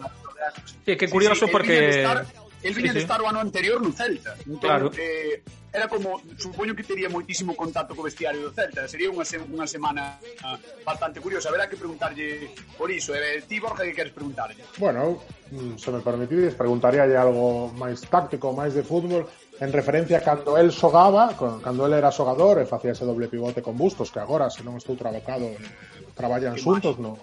Sí, que curioso sí, sí, porque... Estar el viña sí, de estar o ano anterior no Celta entón, claro. eh, era como supoño que tería moitísimo contacto co vestiario do Celta. Sería unha, se, unha semana ah, bastante curiosa. Verá que preguntarlle por iso. Eh, ti Borja que queres preguntarlle? Bueno mm, se me permitides preguntaríalle algo máis táctico máis de fútbol en referencia a cando el xogaba, cando el era xogador e facía ese doble pivote con Bustos, que agora, se non estou trabacado, traballan xuntos no,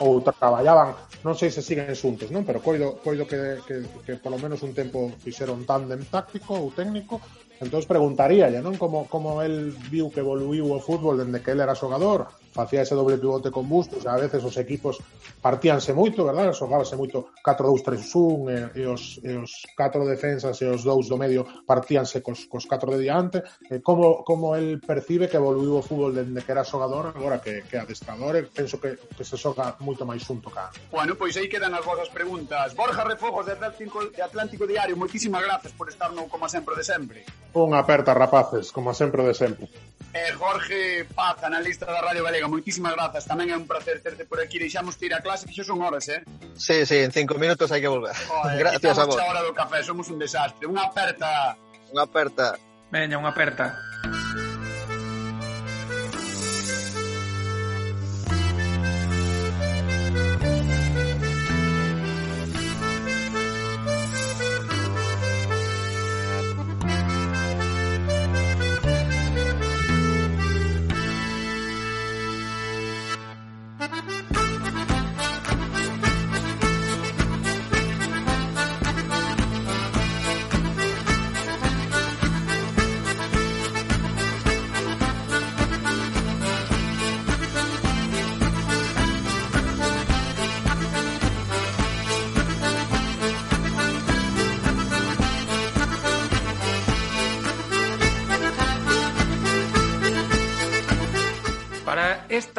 ou traballaban, non sei se siguen xuntos, non? Pero coido, coido que, que, que polo menos un tempo fixeron tándem táctico ou técnico, entón preguntaríalle, non? Como, como el viu que evoluiu o fútbol dende que el era xogador, facía ese doble pivote con Bustos, a veces os equipos partíanse moito, verdad? Xogábase moito 4-2-3-1 e, e, os, e os 4 defensas e os dous do medio partíanse cos, cos 4 de diante. E eh, como, como el percibe que evoluiu o fútbol dende que era xogador agora que, que adestrador e eh, penso que, que se xoga moito máis xunto ca. Bueno, pois aí quedan as vosas preguntas. Borja Refojos de Atlántico, de Atlántico Diario, moitísimas grazas por estar no como sempre de sempre. Unha aperta, rapaces, como sempre de sempre eh, Jorge Paz, analista da Radio Galega, moitísimas grazas, tamén é un placer terte por aquí, deixamos ir a clase, que xa son horas, eh? Sí, sí, en cinco minutos hai que volver. Joder, Gracias a vos. hora do café, somos un desastre, unha aperta. Unha aperta. Veña, unha aperta. Unha aperta.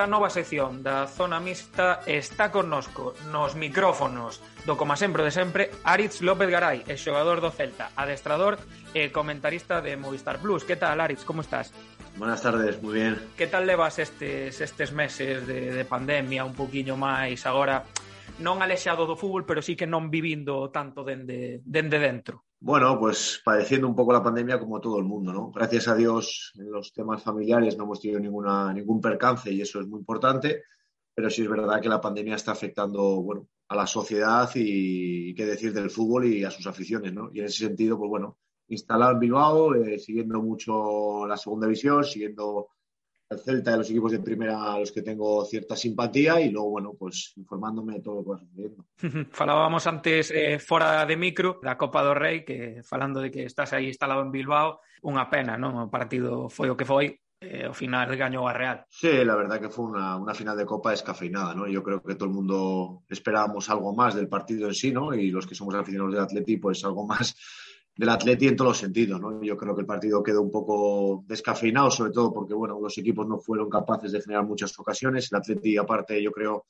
Esta nova sección da Zona Mixta está connosco nos micrófonos do como sempre de sempre Aritz López Garay, el xogador do Celta, adestrador e comentarista de Movistar Plus. Que tal, Aritz? Como estás? Buenas tardes, moi bien. Que tal levas estes estes meses de, de pandemia un poquinho máis agora non alexado do fútbol, pero sí que non vivindo tanto dende, dende dentro? Bueno, pues padeciendo un poco la pandemia como todo el mundo, ¿no? Gracias a Dios en los temas familiares no hemos tenido ninguna, ningún percance y eso es muy importante, pero sí es verdad que la pandemia está afectando, bueno, a la sociedad y, qué decir del fútbol y a sus aficiones, ¿no? Y en ese sentido, pues bueno, instalado en Bilbao, eh, siguiendo mucho la segunda división, siguiendo el Celta de los equipos de primera a los que tengo cierta simpatía y luego, bueno, pues informándome de todo lo que va sucediendo. Falábamos antes eh, fora de micro da Copa do Rei que falando de que estás aí instalado en Bilbao unha pena, non? O partido foi o que foi eh, ao final gañou a Real. Sí, la verdad que fue una, una final de Copa descafeinada, ¿no? Yo creo que todo el mundo esperábamos algo más del partido en sí, ¿no? Y los que somos aficionados del Atleti, pues algo más del Atleti en todos los sentidos, ¿no? Yo creo que el partido quedó un poco descafeinado, sobre todo porque, bueno, los equipos no fueron capaces de generar muchas ocasiones. El Atleti, aparte, yo creo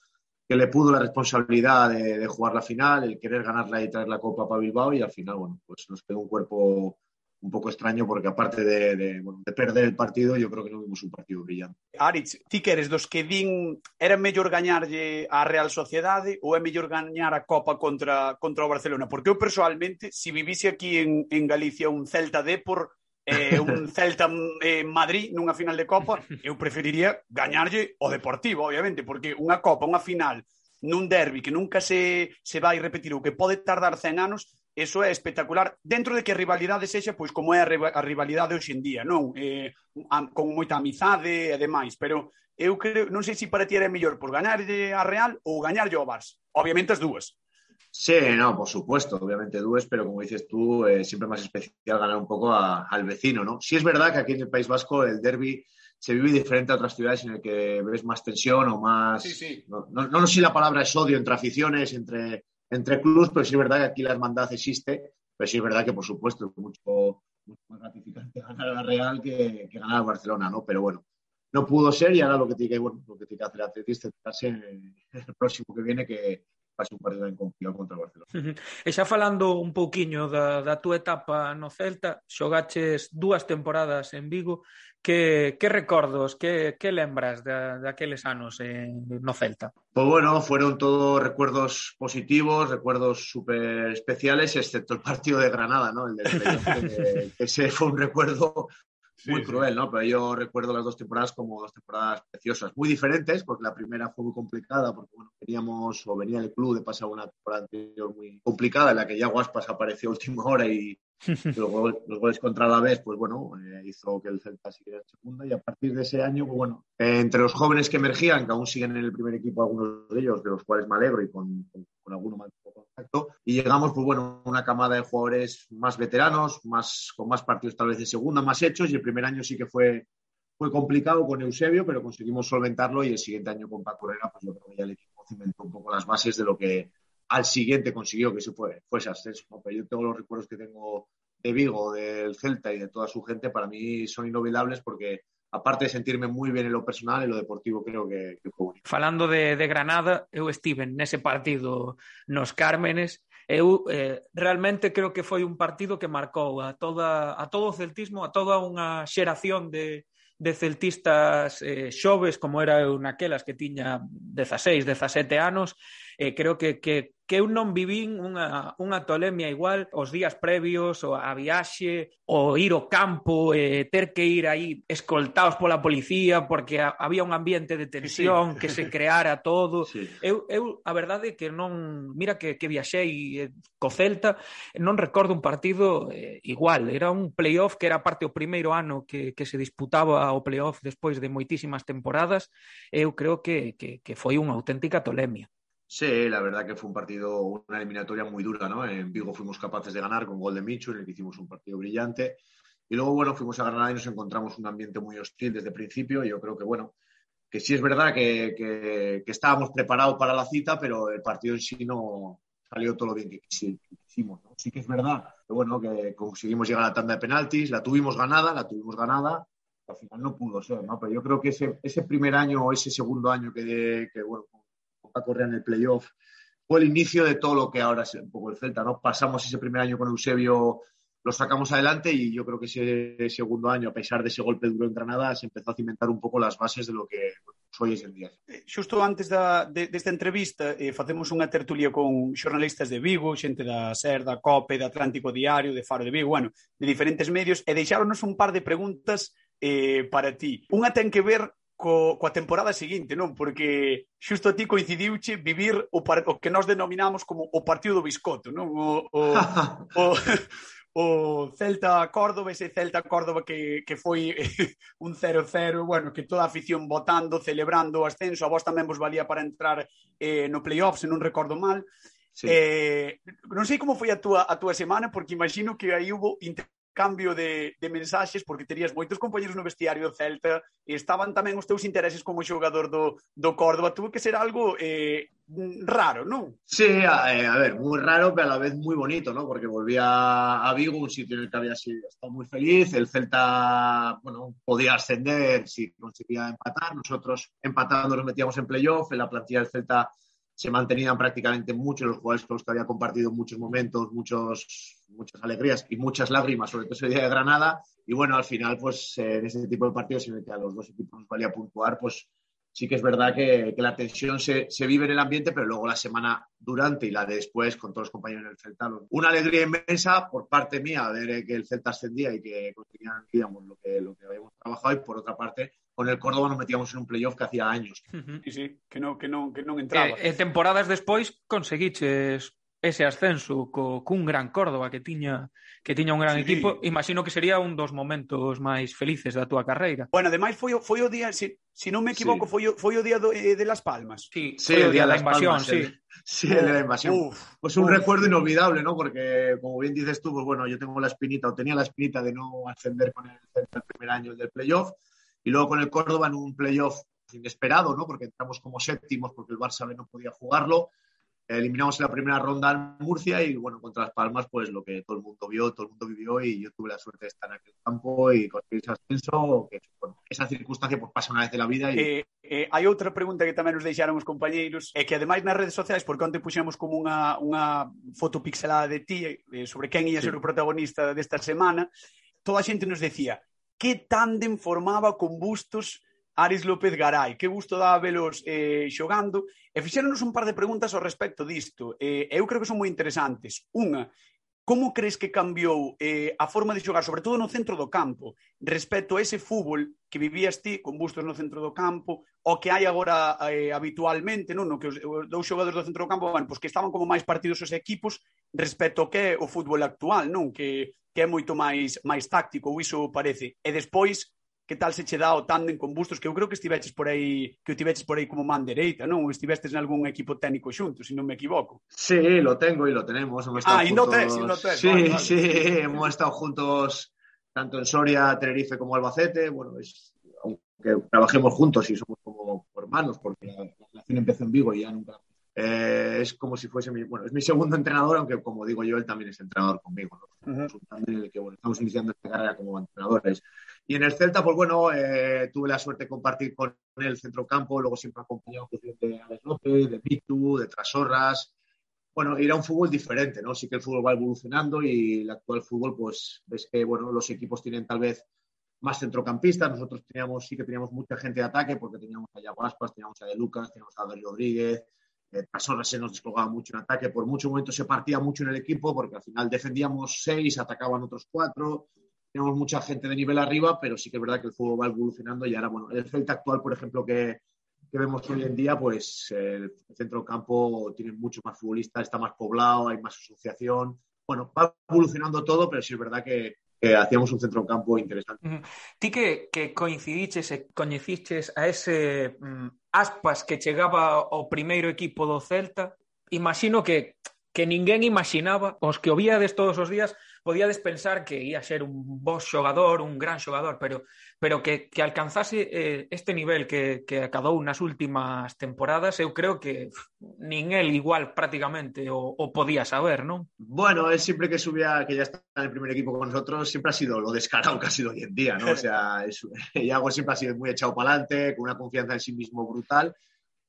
que le pudo la responsabilidad de, jugar la final, el querer ganarla y traer la Copa para Bilbao y al final, bueno, pues nos quedó un cuerpo un poco extraño porque aparte de, de, bueno, de, perder el partido, yo creo que no vimos un partido brillante. Aritz, ti que eres dos que din era mellor gañarlle a Real Sociedade ou é mellor gañar a Copa contra, contra o Barcelona? Porque eu personalmente, se si vivise aquí en, en Galicia un Celta Depor, eh, un Celta eh, Madrid nunha final de Copa, eu preferiría gañarlle o Deportivo, obviamente, porque unha Copa, unha final, nun derbi que nunca se, se vai repetir ou que pode tardar 100 anos, eso é espectacular dentro de que a rivalidade sexa pois como é a, riva- a rivalidade hoxe en día, non? Eh, con moita amizade e demais, pero eu creo, non sei se para ti era mellor por gañarlle a Real ou gañarlle ao Barça. Obviamente as dúas. Sí, no, por supuesto, obviamente dues, pero como dices tú, eh, siempre más especial ganar un poco a- al vecino, ¿no? Sí es verdad que aquí en el País Vasco el derby se vive diferente a otras ciudades en el que ves más tensión o más... Sí, sí. No, no, no sé si la palabra es odio entre aficiones, entre, entre clubes, pero sí es verdad que aquí la hermandad existe, pero sí es verdad que, por supuesto, es mucho, mucho más gratificante ganar a la Real que, que ganar al Barcelona, ¿no? Pero bueno, no pudo ser y ahora lo que tiene que, bueno, lo que, tiene que hacer el Atleti es el próximo que viene, que pase un partido en complicado contra o Barcelona. E xa falando un pouquiño da, da túa etapa no Celta, xogaches dúas temporadas en Vigo, que, que recordos, que, que lembras de, de aqueles anos en, no Celta? Pues bueno, fueron todos recuerdos positivos, recuerdos súper especiales, excepto el partido de Granada, ¿no? El del, de, ese fue un recuerdo muy cruel, ¿no? Pero yo recuerdo las dos temporadas como dos temporadas preciosas, muy diferentes, porque la primera fue muy complicada, porque bueno, veníamos o venía el club de pasar una temporada anterior muy complicada, en la que ya Guaspas apareció a última hora y los, goles, los goles contra la vez, pues bueno, eh, hizo que el Celta siguiera en segunda y a partir de ese año, pues bueno, eh, entre los jóvenes que emergían, que aún siguen en el primer equipo, algunos de ellos, de los cuales me alegro y con, con, con alguno más contacto, y llegamos, pues bueno, una camada de jugadores más veteranos, más, con más partidos tal vez de segunda, más hechos, y el primer año sí que fue fue complicado con Eusebio, pero conseguimos solventarlo y el siguiente año con Paco Herrera, pues yo creo que ya el equipo cimentó un poco las bases de lo que al siguiente consiguió que se fue, fuese ascenso. ¿no? Pero yo tengo los recuerdos que tengo de Vigo, del Celta y de toda su gente, para mí son inolvidables porque aparte de sentirme moi ben en lo personal, en lo deportivo creo que, que foi bonito. Falando de, de Granada, eu estive nese partido nos Cármenes, eu eh, realmente creo que foi un partido que marcou a, toda, a todo o celtismo, a toda unha xeración de, de celtistas eh, xoves, como era eu naquelas que tiña 16, 17 anos, eh, creo que, que que eu non vivín unha, unha tolemia igual os días previos, ou a viaxe, ou ir ao campo, e ter que ir aí escoltados pola policía, porque a, había un ambiente de tensión sí. que se creara todo. Sí. Eu, eu, a verdade, que non... Mira que, que viaxei eh, co Celta, non recordo un partido eh, igual. Era un playoff que era parte o primeiro ano que, que se disputaba o playoff despois de moitísimas temporadas. Eu creo que, que, que foi unha auténtica tolemia. Sí, la verdad que fue un partido, una eliminatoria muy dura, ¿no? En Vigo fuimos capaces de ganar con gol de Michu, en el que hicimos un partido brillante. Y luego, bueno, fuimos a Granada y nos encontramos un ambiente muy hostil desde el principio. Yo creo que, bueno, que sí es verdad que, que, que estábamos preparados para la cita, pero el partido en sí no salió todo lo bien que quisimos. ¿no? Sí que es verdad que, bueno, que conseguimos llegar a la tanda de penaltis, la tuvimos ganada, la tuvimos ganada, al final no pudo ser, ¿no? Pero yo creo que ese, ese primer año o ese segundo año que, que bueno, a Correa en el playoff, fue el inicio de todo lo que ahora es un poco el Celta, ¿no? Pasamos ese primer año con Eusebio, lo sacamos adelante y yo creo que ese segundo año, a pesar de ese golpe duro en Granada, se empezó a cimentar un pouco las bases de lo que soy ese día. Eh, xusto antes da, de, desta entrevista eh, facemos unha tertulia con xornalistas de Vigo, xente da SER, da COPE, da Atlántico Diario, de Faro de Vigo, bueno, de diferentes medios, e deixáronos un par de preguntas eh, para ti. Unha ten que ver co, coa temporada seguinte, non? Porque xusto a ti coincidiuche vivir o, par, o que nós denominamos como o partido do biscoto, non? O, o, o, o Celta Córdoba, ese Celta Córdoba que, que foi un 0-0, bueno, que toda a afición votando, celebrando o ascenso, a vos tamén vos valía para entrar eh, no playoff, se non recordo mal. Sí. Eh, non sei como foi a túa, a túa semana, porque imagino que aí hubo cambio de, de mensaxes porque terías moitos compañeros no vestiario do Celta e estaban tamén os teus intereses como xogador do, do Córdoba. Tuvo que ser algo eh, raro, non? Sí, a, eh, a ver, moi raro, pero a la vez moi bonito, ¿no? Porque volví a, a Vigo, un sitio en el que había sido, estado moi feliz. El Celta, bueno, podía ascender si conseguía empatar. Nosotros empatando nos metíamos en playoff. En la plantilla del Celta se mantenían prácticamente muchos los jugadores con los que había compartido muchos momentos, muchos, muchas alegrías y muchas lágrimas, sobre todo ese día de Granada. Y bueno, al final, pues en ese tipo de partidos en el que a los dos equipos nos valía puntuar, pues sí que es verdad que, la tensión se, se, vive en el ambiente, pero luego la semana durante y la de después con todos los compañeros del Celta. Una alegría inmensa por parte mía ver que el Celta ascendía y que conseguían digamos, lo, que, lo que habíamos trabajado y por otra parte con el Córdoba nos metíamos en un playoff que hacía años. Uh -huh. Sí, sí, que non, que non, que non entraba. Eh, eh, e temporadas despois conseguiches ese ascenso co, cun gran Córdoba que tiña que tiña un gran sí. equipo, imagino que sería un dos momentos máis felices da túa carreira. Bueno, ademais foi, foi o día, se, si, se si non me equivoco, sí. foi, foi o día do, eh, de Las Palmas. Sí, sí foi o día, día da invasión, Palmas, sí. El, sí, el de la invasión. Uf, pues un uf. recuerdo inolvidable, ¿no? Porque, como bien dices tú, pues bueno, yo tengo la espinita, o tenía la espinita de no ascender con el, el primer año del playoff, y luego con el Córdoba en un playoff inesperado, ¿no? Porque entramos como séptimos porque el Barça B no podía jugarlo. Eliminamos en la primera ronda en Murcia y, bueno, contra Las Palmas, pues lo que todo el mundo vio, todo el mundo vivió y yo tuve la suerte de estar en aquel campo y conseguir ese ascenso. Que, bueno, esa circunstancia pues pasa una vez en la vida. Y... Eh, eh, hai outra pregunta que tamén nos deixaron os compañeiros é que ademais nas redes sociais, porque onte puxemos como unha, unha foto pixelada de ti eh, sobre quen ia sí. ser o protagonista desta semana, toda a xente nos decía que tándem formaba con Bustos Aris López Garay. Que gusto daba velos eh, xogando. E fixéronos un par de preguntas ao respecto disto. Eh, eu creo que son moi interesantes. Unha, como crees que cambiou eh, a forma de xogar, sobre todo no centro do campo, respecto a ese fútbol que vivías ti con bustos no centro do campo, o que hai agora eh, habitualmente, non? no que os, os dous xogadores do centro do campo, bueno, pois que estaban como máis partidos os equipos respecto ao que é o fútbol actual, non? Que que é moito máis máis táctico, ou iso parece. E despois, que tal se che dá o tándem con Bustos, que eu creo que estiveches por aí, que o tiveches por aí como man dereita, non? Ou estivestes nalgún equipo técnico xunto, se non me equivoco. Sí, lo tengo e lo tenemos. Hemos ah, e no tes, no tes. Sí, vale, ah, vale. sí, hemos estado juntos tanto en Soria, Tenerife como Albacete. Bueno, es, aunque trabajemos juntos y somos como hermanos, porque la, la relación empezó en Vigo y ya nunca eh, es como si fuese mi, bueno, es mi segundo entrenador, aunque como digo yo, él también es entrenador conmigo, ¿no? Uh -huh. en el que bueno, estamos iniciando esta carrera como entrenadores. Y en el Celta, pues bueno, eh, tuve la suerte de compartir con él el centrocampo, luego siempre acompañado de Alex López, de Pitu, de Trasorras. Bueno, era un fútbol diferente, ¿no? Sí que el fútbol va evolucionando y el actual fútbol, pues ves que, bueno, los equipos tienen tal vez más centrocampistas. Nosotros teníamos, sí que teníamos mucha gente de ataque porque teníamos a Yago Aspas, teníamos a De Lucas, teníamos a David Rodríguez, Trasorras se nos descolgaba mucho en ataque. Por mucho momento se partía mucho en el equipo porque al final defendíamos seis, atacaban otros cuatro tenemos mucha gente de nivel arriba, pero sí que es verdad que el fútbol va evolucionando y ahora, bueno, el Celta actual, por ejemplo, que, que vemos hoy en día, pues el centro del campo tiene mucho más futbolistas, está más poblado, hay más asociación. Bueno, va evolucionando todo, pero sí es verdad que, eh, hacíamos un centro campo interesante. Ti que, que coincidiches e coñeciches a ese mm, aspas que chegaba ao primeiro equipo do Celta, imagino que que ninguén imaginaba, os que o víades todos os días, podíades pensar que ia ser un bo xogador, un gran xogador, pero, pero que, que alcanzase eh, este nivel que, que acadou nas últimas temporadas, eu creo que nin el igual prácticamente o, o podía saber, non? Bueno, él siempre que subía, que ya está en el primer equipo con nosotros, siempre ha sido lo descarado que ha sido hoy en día, ¿no? O sea, es, Iago siempre ha sido muy echado para adelante, con una confianza en sí mismo brutal,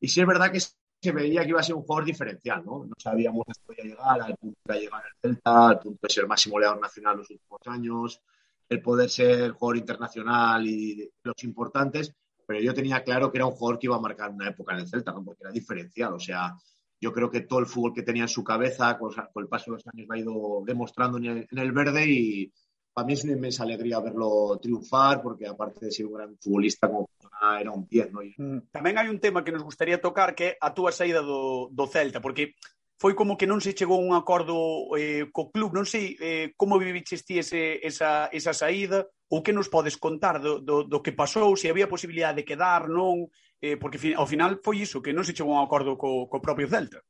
y sí es verdad que se veía que iba a ser un jugador diferencial, ¿no? No sabíamos que podía llegar al punto de llegar al Celta, al punto de ser máximo goleador nacional los últimos años, el poder ser jugador internacional y los importantes, pero yo tenía claro que era un jugador que iba a marcar una época en el Celta, ¿no? Porque era diferencial, o sea, yo creo que todo el fútbol que tenía en su cabeza, con, el paso de los años, lo ha ido demostrando en el, en el verde y para mí es una inmensa alegría verlo triunfar, porque aparte de ser un gran futbolista como persona, era un 10, ¿no? Mm. Tamén hai un tema que nos gustaría tocar que é a túa saída do, do Celta, porque foi como que non se chegou a un acordo eh, co club, non sei eh, como viviches ti ese, esa, esa saída ou que nos podes contar do, do, do que pasou, se había posibilidade de quedar, non, eh, porque ao final foi iso, que non se chegou a un acordo co, co propio Celta.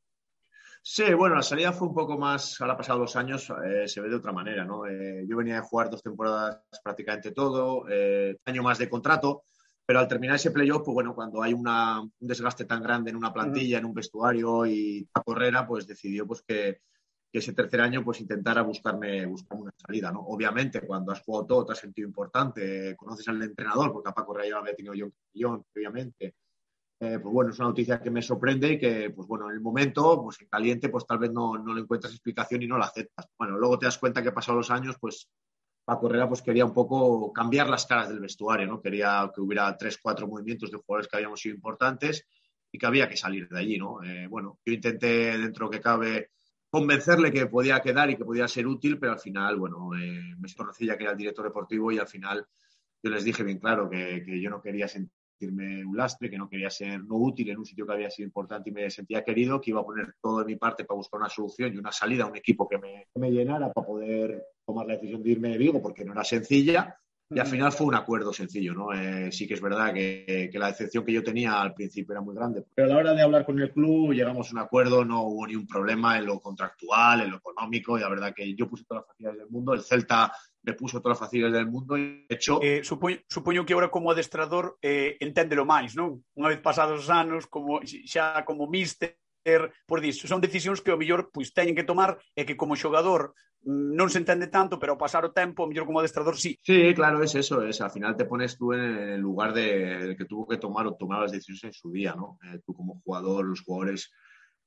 Sí, bueno, la salida fue un poco más, ahora pasado los años, eh, se ve de otra manera, ¿no? Eh, yo venía de jugar dos temporadas prácticamente todo, eh, año más de contrato, pero al terminar ese playoff, pues bueno, cuando hay una, un desgaste tan grande en una plantilla, en un vestuario y a Correra, pues decidió pues que, que, ese tercer año pues intentara buscarme, buscarme una salida, ¿no? Obviamente, cuando has jugado todo, te has sentido importante, conoces al entrenador, porque a Paco Correa ya había tenido yo un obviamente, eh, pues bueno, es una noticia que me sorprende y que, pues bueno, en el momento, pues en caliente, pues tal vez no, no le encuentras explicación y no la aceptas. Bueno, luego te das cuenta que pasado los años, pues Paco Herrera pues quería un poco cambiar las caras del vestuario, ¿no? Quería que hubiera tres, cuatro movimientos de jugadores que habíamos sido importantes y que había que salir de allí, ¿no? Eh, bueno, yo intenté, dentro que cabe, convencerle que podía quedar y que podía ser útil, pero al final, bueno, eh, me que era el director deportivo y al final yo les dije bien claro que, que yo no quería sentirme un lastre, que no quería ser no útil en un sitio que había sido importante y me sentía querido, que iba a poner todo de mi parte para buscar una solución y una salida a un equipo que me, que me llenara para poder tomar la decisión de irme de Vigo, porque no era sencilla. Y al final fue un acuerdo sencillo, ¿no? Eh, sí que es verdad que, que, la decepción que yo tenía al principio era muy grande. Pero a la hora de hablar con el club llegamos a un acuerdo, no hubo ni un problema en lo contractual, en lo económico, y la verdad que yo puse todas las facilidades del mundo, el Celta me puso todas las facilidades del mundo e hecho... Eh, supoño, supoño que ahora como adestrador eh, enténdelo máis, non? Unha vez pasados os anos, como, xa como míster, por disso, son decisións que o mellor pois, teñen que tomar e que como xogador non se entende tanto, pero ao pasar o tempo, mellor como adestrador, sí. Sí, claro, es eso, es al final te pones tú en el lugar de, de que tuvo que tomar o tomar las decisiones en su día, ¿no? Eh, tú como jugador, los jugadores,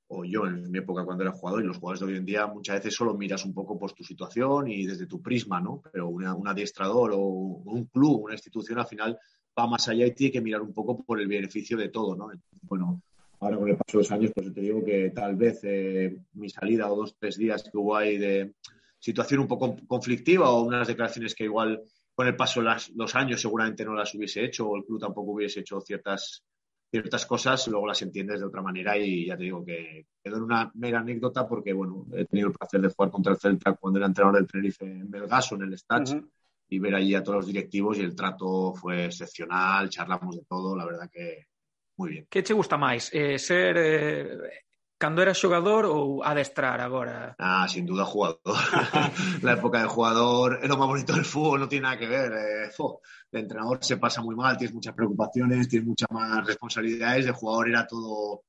o yo en mi época cuando era jugador y los jugadores de hoy en día, muchas veces solo miras un poco por tu situación y desde tu prisma, ¿no? Pero una, un adiestrador o un club, una institución, al final va más allá y tiene que mirar un poco por el beneficio de todo, ¿no? Bueno, ahora con el paso de los años, pues te digo que tal vez eh, mi salida o dos, tres días que hubo ahí de situación un poco conflictiva o unas declaraciones que igual con el paso de las, los años seguramente no las hubiese hecho o el club tampoco hubiese hecho ciertas, ciertas cosas, luego las entiendes de otra manera y ya te digo que quedó en una mera anécdota porque, bueno, he tenido el placer de jugar contra el Celta cuando era entrenador del Tenerife en Belgaso, en el Stats, uh -huh. y ver allí a todos los directivos y el trato fue excepcional, charlamos de todo, la verdad que Moi bien. Que che gusta máis? Eh, ser eh, cando era xogador ou adestrar agora? Ah, sin duda jugador. la época de jugador era lo máis bonito del fútbol, no tiene nada que ver. Eh, fo, de entrenador se pasa moi mal, tienes muchas preocupaciones, tienes muchas más responsabilidades. De jugador era todo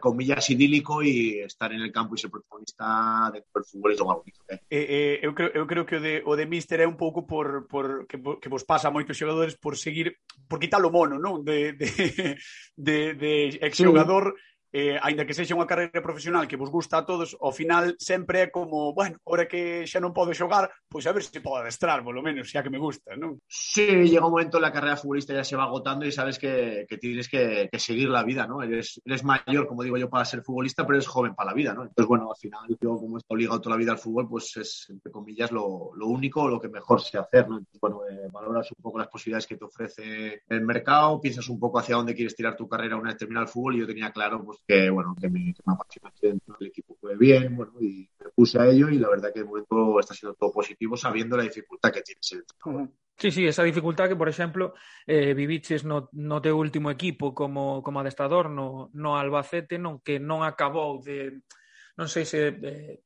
comillas idílico e estar en el campo e ser protagonista dentro do fútbol é o bonito. Eh? Eh, eh, eu, creo, eu creo que o de, o de Mister é un pouco por, por que, que vos pasa a moitos xogadores por seguir, por quitar o mono, non? De, de, de, de exxogador sí. Eh, aínda que sexa unha carreira profesional que vos gusta a todos, ao final sempre é como, bueno, ahora que xa non podo xogar, pois a ver se podo adestrar, polo menos, xa que me gusta, non? Sí, llega un momento en la carrera futbolista ya se va agotando y sabes que, tienes que, seguir la vida, ¿no? Eres, mayor, como digo yo, para ser futbolista, pero eres joven para la vida, ¿no? Entonces, bueno, al final yo como estado ligado toda la vida al fútbol, pues es, entre comillas, lo, único, lo que mejor sé hacer, ¿no? Entonces, bueno, eh, valoras un poco las posibilidades que te ofrece el mercado, piensas un poco hacia dónde quieres tirar tu carrera una vez terminado el fútbol y yo tenía claro, pues, que, bueno, que me, que me apasionaste dentro del equipo fue bien, bueno, y me puse a ello y la verdad que de momento está siendo todo positivo sabiendo la dificultad que tiene dentro. entrenador. Sí, sí, esa dificultad que, por exemplo, eh, viviches no, no teu último equipo como, como adestador no, no Albacete, non que non acabou de non sei se eh,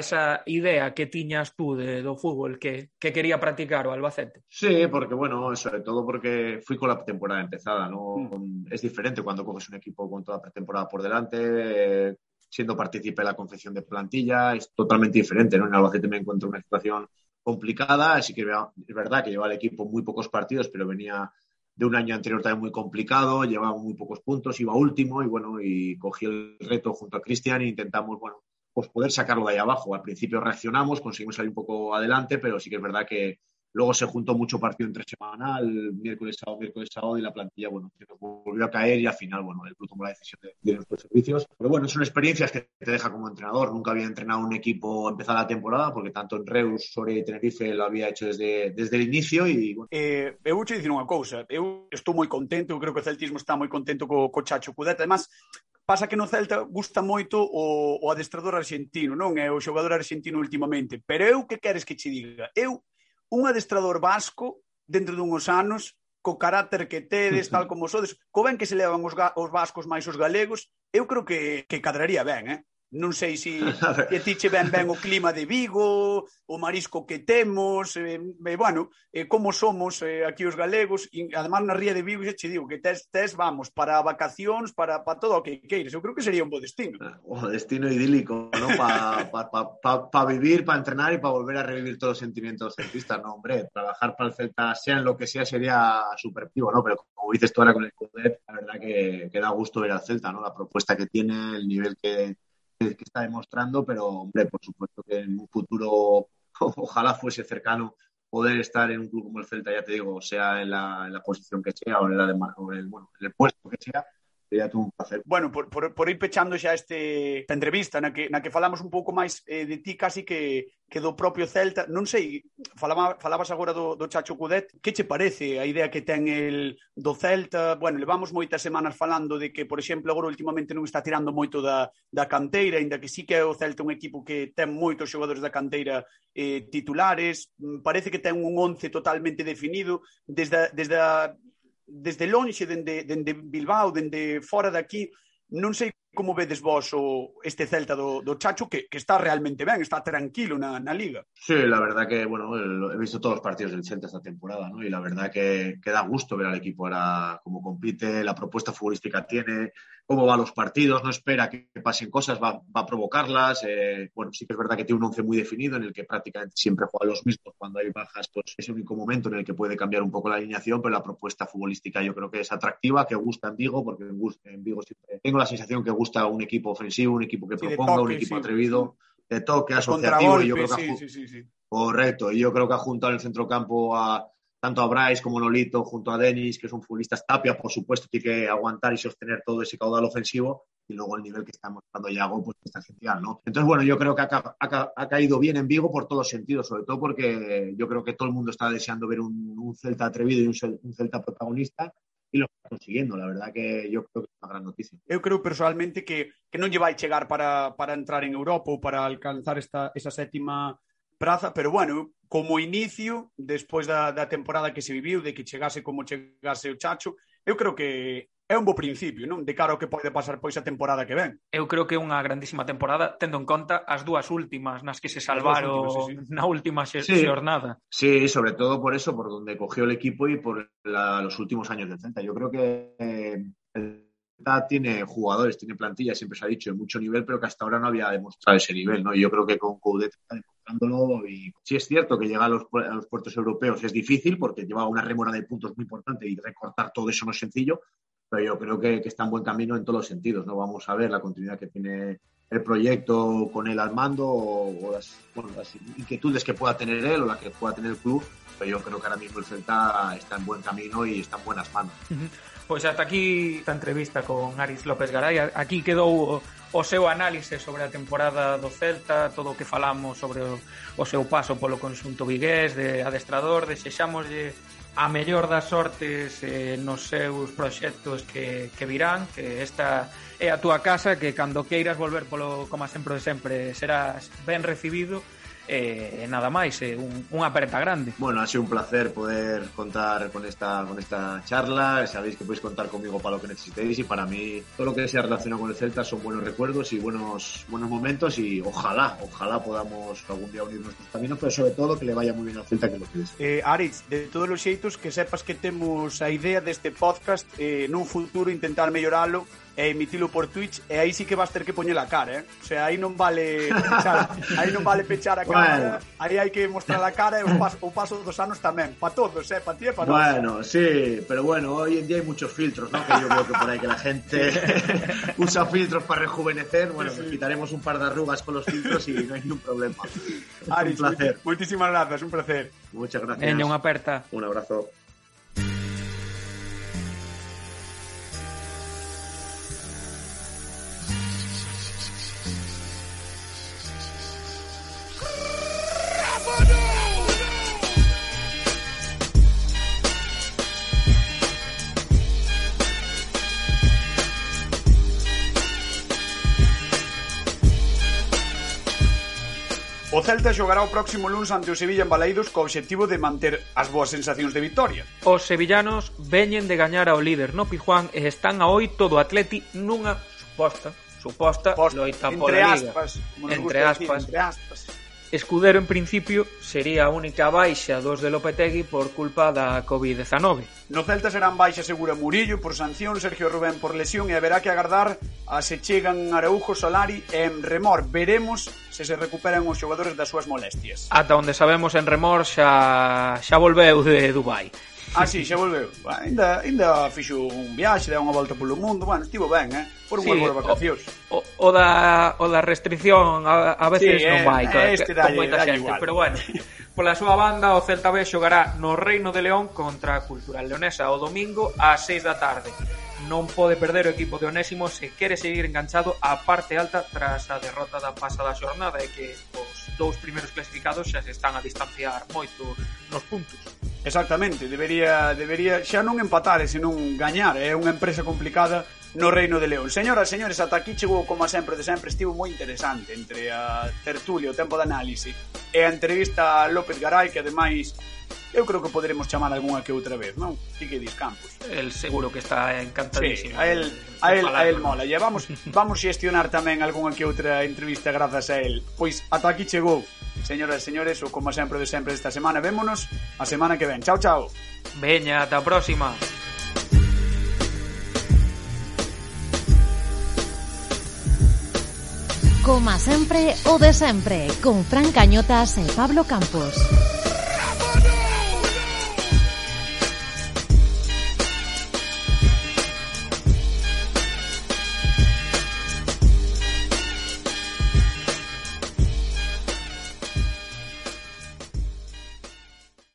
esa idea que tiñas tú de, do fútbol que, que quería practicar o Albacete. Sí, porque bueno, sobre todo porque fui con la temporada empezada, ¿no? Es diferente cuando coges un equipo con toda la pretemporada por delante, eh, siendo partícipe de la confección de plantilla, es totalmente diferente, ¿no? En Albacete me encuentro en una situación complicada, así que es verdad que lleva el equipo muy pocos partidos, pero venía de un año anterior también muy complicado, llevaba muy pocos puntos, iba último y bueno, y cogí el reto junto a Cristian e intentamos, bueno, pues poder sacarlo de ahí abajo. Al principio reaccionamos, conseguimos salir un poco adelante, pero sí que es verdad que Luego se juntó mucho partido entre semana, el miércoles, sábado, miércoles, sábado, y la plantilla, bueno, se nos volvió a caer y al final, bueno, el club tomó la decisión de, de nuestros servicios. Pero bueno, son experiencias que te deja como entrenador. Nunca había entrenado un equipo empezada la temporada, porque tanto en Reus, Soria y Tenerife lo había hecho desde, desde el inicio y, bueno. Eh, eu vou dicir unha cousa, eu estou moi contento, eu creo que o celtismo está moi contento co, co Chacho Cudeta, además, pasa que no Celta gusta moito o, o adestrador argentino, non é o xogador argentino últimamente, pero eu que queres que che diga? Eu un adestrador vasco dentro dunhos anos co carácter que tedes, tal como sodes, co ben que se levan os, os vascos máis os galegos, eu creo que, que cadraría ben, eh? non sei se que tiche ben ben o clima de Vigo, o marisco que temos, e, eh bueno, e como somos eh, aquí os galegos, e además na ría de Vigo xa che digo que tes, tes vamos para vacacións, para, para todo o que queires, eu creo que sería un bo destino. Ah, o destino idílico, ¿no? para pa, pa, pa, pa vivir, para entrenar e para volver a revivir todos os sentimientos celtistas, no hombre, trabajar para el Celta, sea en lo que sea, sería superactivo, ¿no? Pero como dices tú ahora con el Cudet, la verdad que, que da gusto ver al Celta, ¿no? La propuesta que tiene, el nivel que que, está demostrando, pero, hombre, por supuesto que en un futuro, ojalá fuese cercano, poder estar en un club como el Celta, ya te digo, sea en la, en la posición que sea o en, la de, o en el, bueno, en el puesto que sea, sería todo un placer. Bueno, por, por, por ir pechando xa este esta entrevista na que, na que falamos un pouco máis eh, de ti casi que, que do propio Celta, non sei, falaba, falabas agora do, do Chacho Cudet, que che parece a idea que ten el do Celta? Bueno, levamos moitas semanas falando de que, por exemplo, agora últimamente non está tirando moito da, da canteira, ainda que sí que é o Celta un equipo que ten moitos xogadores da canteira eh, titulares, mm, parece que ten un once totalmente definido, desde, desde a desde lonxe, dende, dende Bilbao, dende fora daqui, non sei como vedes vos o, este Celta do, do Chacho que, que está realmente ben, está tranquilo na, na Liga. Sí, la verdad que, bueno, he visto todos los partidos del Celta esta temporada, ¿no? Y la verdad que, que da gusto ver al equipo ahora cómo compite, la propuesta futbolística tiene, cómo va los partidos, no espera que pasen cosas, va, va a provocarlas. eh, bueno, sí que es verdad que tiene un once muy definido en el que prácticamente siempre juega los mismos. Cuando hay bajas, pues es el único momento en el que puede cambiar un poco la alineación, pero la propuesta futbolística yo creo que es atractiva, que gusta en Vigo, porque en Vigo siempre tengo la sensación que gusta un equipo ofensivo, un equipo que Sí, proponga, un equipo sí, atrevido, de toque, asociativo, y yo creo que. Correcto, y yo creo que ha juntado en el centrocampo a tanto a Bryce como Nolito, junto a Denis, que es un futbolista Tapia, por supuesto, tiene que aguantar y sostener todo ese caudal ofensivo, y luego el nivel que está mostrando Yago, pues está genial, ¿no? Entonces, bueno, yo creo que ha, ca- ha ca- ha caído bien en Vigo por todos los sentidos, sobre todo porque yo creo que todo el mundo está deseando ver un, un Celta atrevido y un Celta protagonista, e lo está consiguiendo. La verdad que yo creo que é unha gran noticia. Eu creo personalmente que, que non lle vai chegar para, para entrar en Europa ou para alcanzar esta, esa sétima praza, pero bueno, como inicio, despois da, da temporada que se viviu, de que chegase como chegase o Chacho, eu creo que é un bo principio, non? De cara ao que pode pasar pois a temporada que ven. Eu creo que é unha grandísima temporada, tendo en conta as dúas últimas nas que se salvaron últimas, sí, sí. na última xe sí. xornada. Sí, sobre todo por eso, por donde cogió el equipo y por la, los últimos años del Celta. Yo creo que eh, el Celta tiene jugadores, tiene plantilla, siempre se ha dicho, de mucho nivel, pero que hasta ahora no había demostrado ese nivel, ¿no? Y yo creo que con Coudet está demostrándolo y sí es cierto que llegar a los, a los puertos europeos es difícil porque lleva una remora de puntos muy importante y recortar todo eso no es sencillo, pero yo creo que, que está en buen camino en todos los sentidos, ¿no? Vamos a ver la continuidad que tiene el proyecto con él al mando o, o las, bueno, las inquietudes que pueda tener él o las que pueda tener el club, pero yo creo que ahora mismo el Celta está en buen camino y está en buenas manos. Pois ata aquí esta entrevista con Aris López Garay. Aquí quedou o, seu análise sobre a temporada do Celta, todo o que falamos sobre o, o seu paso polo conxunto vigués, de adestrador, desexámoslle a mellor das sortes eh, nos seus proxectos que, que virán, que esta é a túa casa, que cando queiras volver polo, como sempre de sempre, serás ben recibido eh, nada máis, eh, un, unha aperta grande. Bueno, ha sido un placer poder contar con esta con esta charla, sabéis que podéis contar conmigo para lo que necesitéis y para mí todo lo que sea relacionado con el Celta son buenos recuerdos y buenos buenos momentos y ojalá, ojalá podamos algún día unir nuestros caminos, pero sobre todo que le vaya moi ben ao Celta que lo quieres. Eh, Aritz, de todos os xeitos que sepas que temos a idea deste podcast eh, nun futuro intentar melloralo e emitilo por Twitch e aí sí que vas ter que poñer a cara, eh? O sea, aí non vale pechar, aí non vale pechar a cara, Bueno. aí hai que mostrar a cara e o paso, o paso dos anos tamén, pa todos, eh, pa ti e pa nós. Bueno, sí, pero bueno, hoy en día hay muchos filtros, ¿no? Que yo veo que por ahí que la gente usa filtros para rejuvenecer. Bueno, pues quitaremos un par de arrugas con los filtros y no hay ningún problema. Aritz, un placer. moitísimas grazas, un placer. Muchas gracias. Veña, unha aperta. Un abrazo. O Celta xogará o próximo luns ante o Sevilla en Baleiros co obxectivo de manter as boas sensacións de victoria. Os sevillanos veñen de gañar ao líder no Pijuán e están a oito do Atleti nunha suposta suposta Post, loita entre pola aspas, Liga. Entre aspas, decir, entre aspas. Escudero, en principio, sería a única baixa dos de Lopetegui por culpa da Covid-19. No Celta serán baixa segura Murillo por sanción, Sergio Rubén por lesión e haberá que agardar a se chegan Araujo, Solari e en remor. Veremos se se recuperan os xogadores das súas molestias. Ata onde sabemos en remor xa, xa volveu de Dubai. Ah, sí, xa volveu. Bah, ainda, ainda fixo un viaxe, deu unha volta polo mundo, bueno, estivo ben, eh? Por sí, unhas vacacións. O, o, da, o da restricción a, a veces sí, non vai, eh, este dalle, con moita xente, igual. pero bueno. Pola súa banda, o Celta B xogará no Reino de León contra a Cultural Leonesa o domingo ás 6 da tarde. Non pode perder o equipo de Onésimo se quere seguir enganchado á parte alta tras a derrota da pasada xornada e que os dous primeiros clasificados xa se están a distanciar moito nos puntos. Exactamente, debería, debería xa non empatar, senón gañar. Eh? É unha empresa complicada no Reino de León. Señoras, señores, ata aquí chegou como sempre de sempre estivo moi interesante entre a tertulia, o tempo de análise e a entrevista a López Garay que ademais eu creo que poderemos chamar algunha que outra vez, non? Ti que dis Campos. El seguro que está encantadísimo. Sí, a el, a el, a el mola. E vamos, vamos xestionar tamén algunha que outra entrevista grazas a el. Pois ata aquí chegou, señoras e señores, o como sempre de sempre esta semana. Vémonos a semana que ven. Chao, chao. Veña, ata a próxima. Coma sempre o de sempre, con Fran Cañotas e Pablo Campos.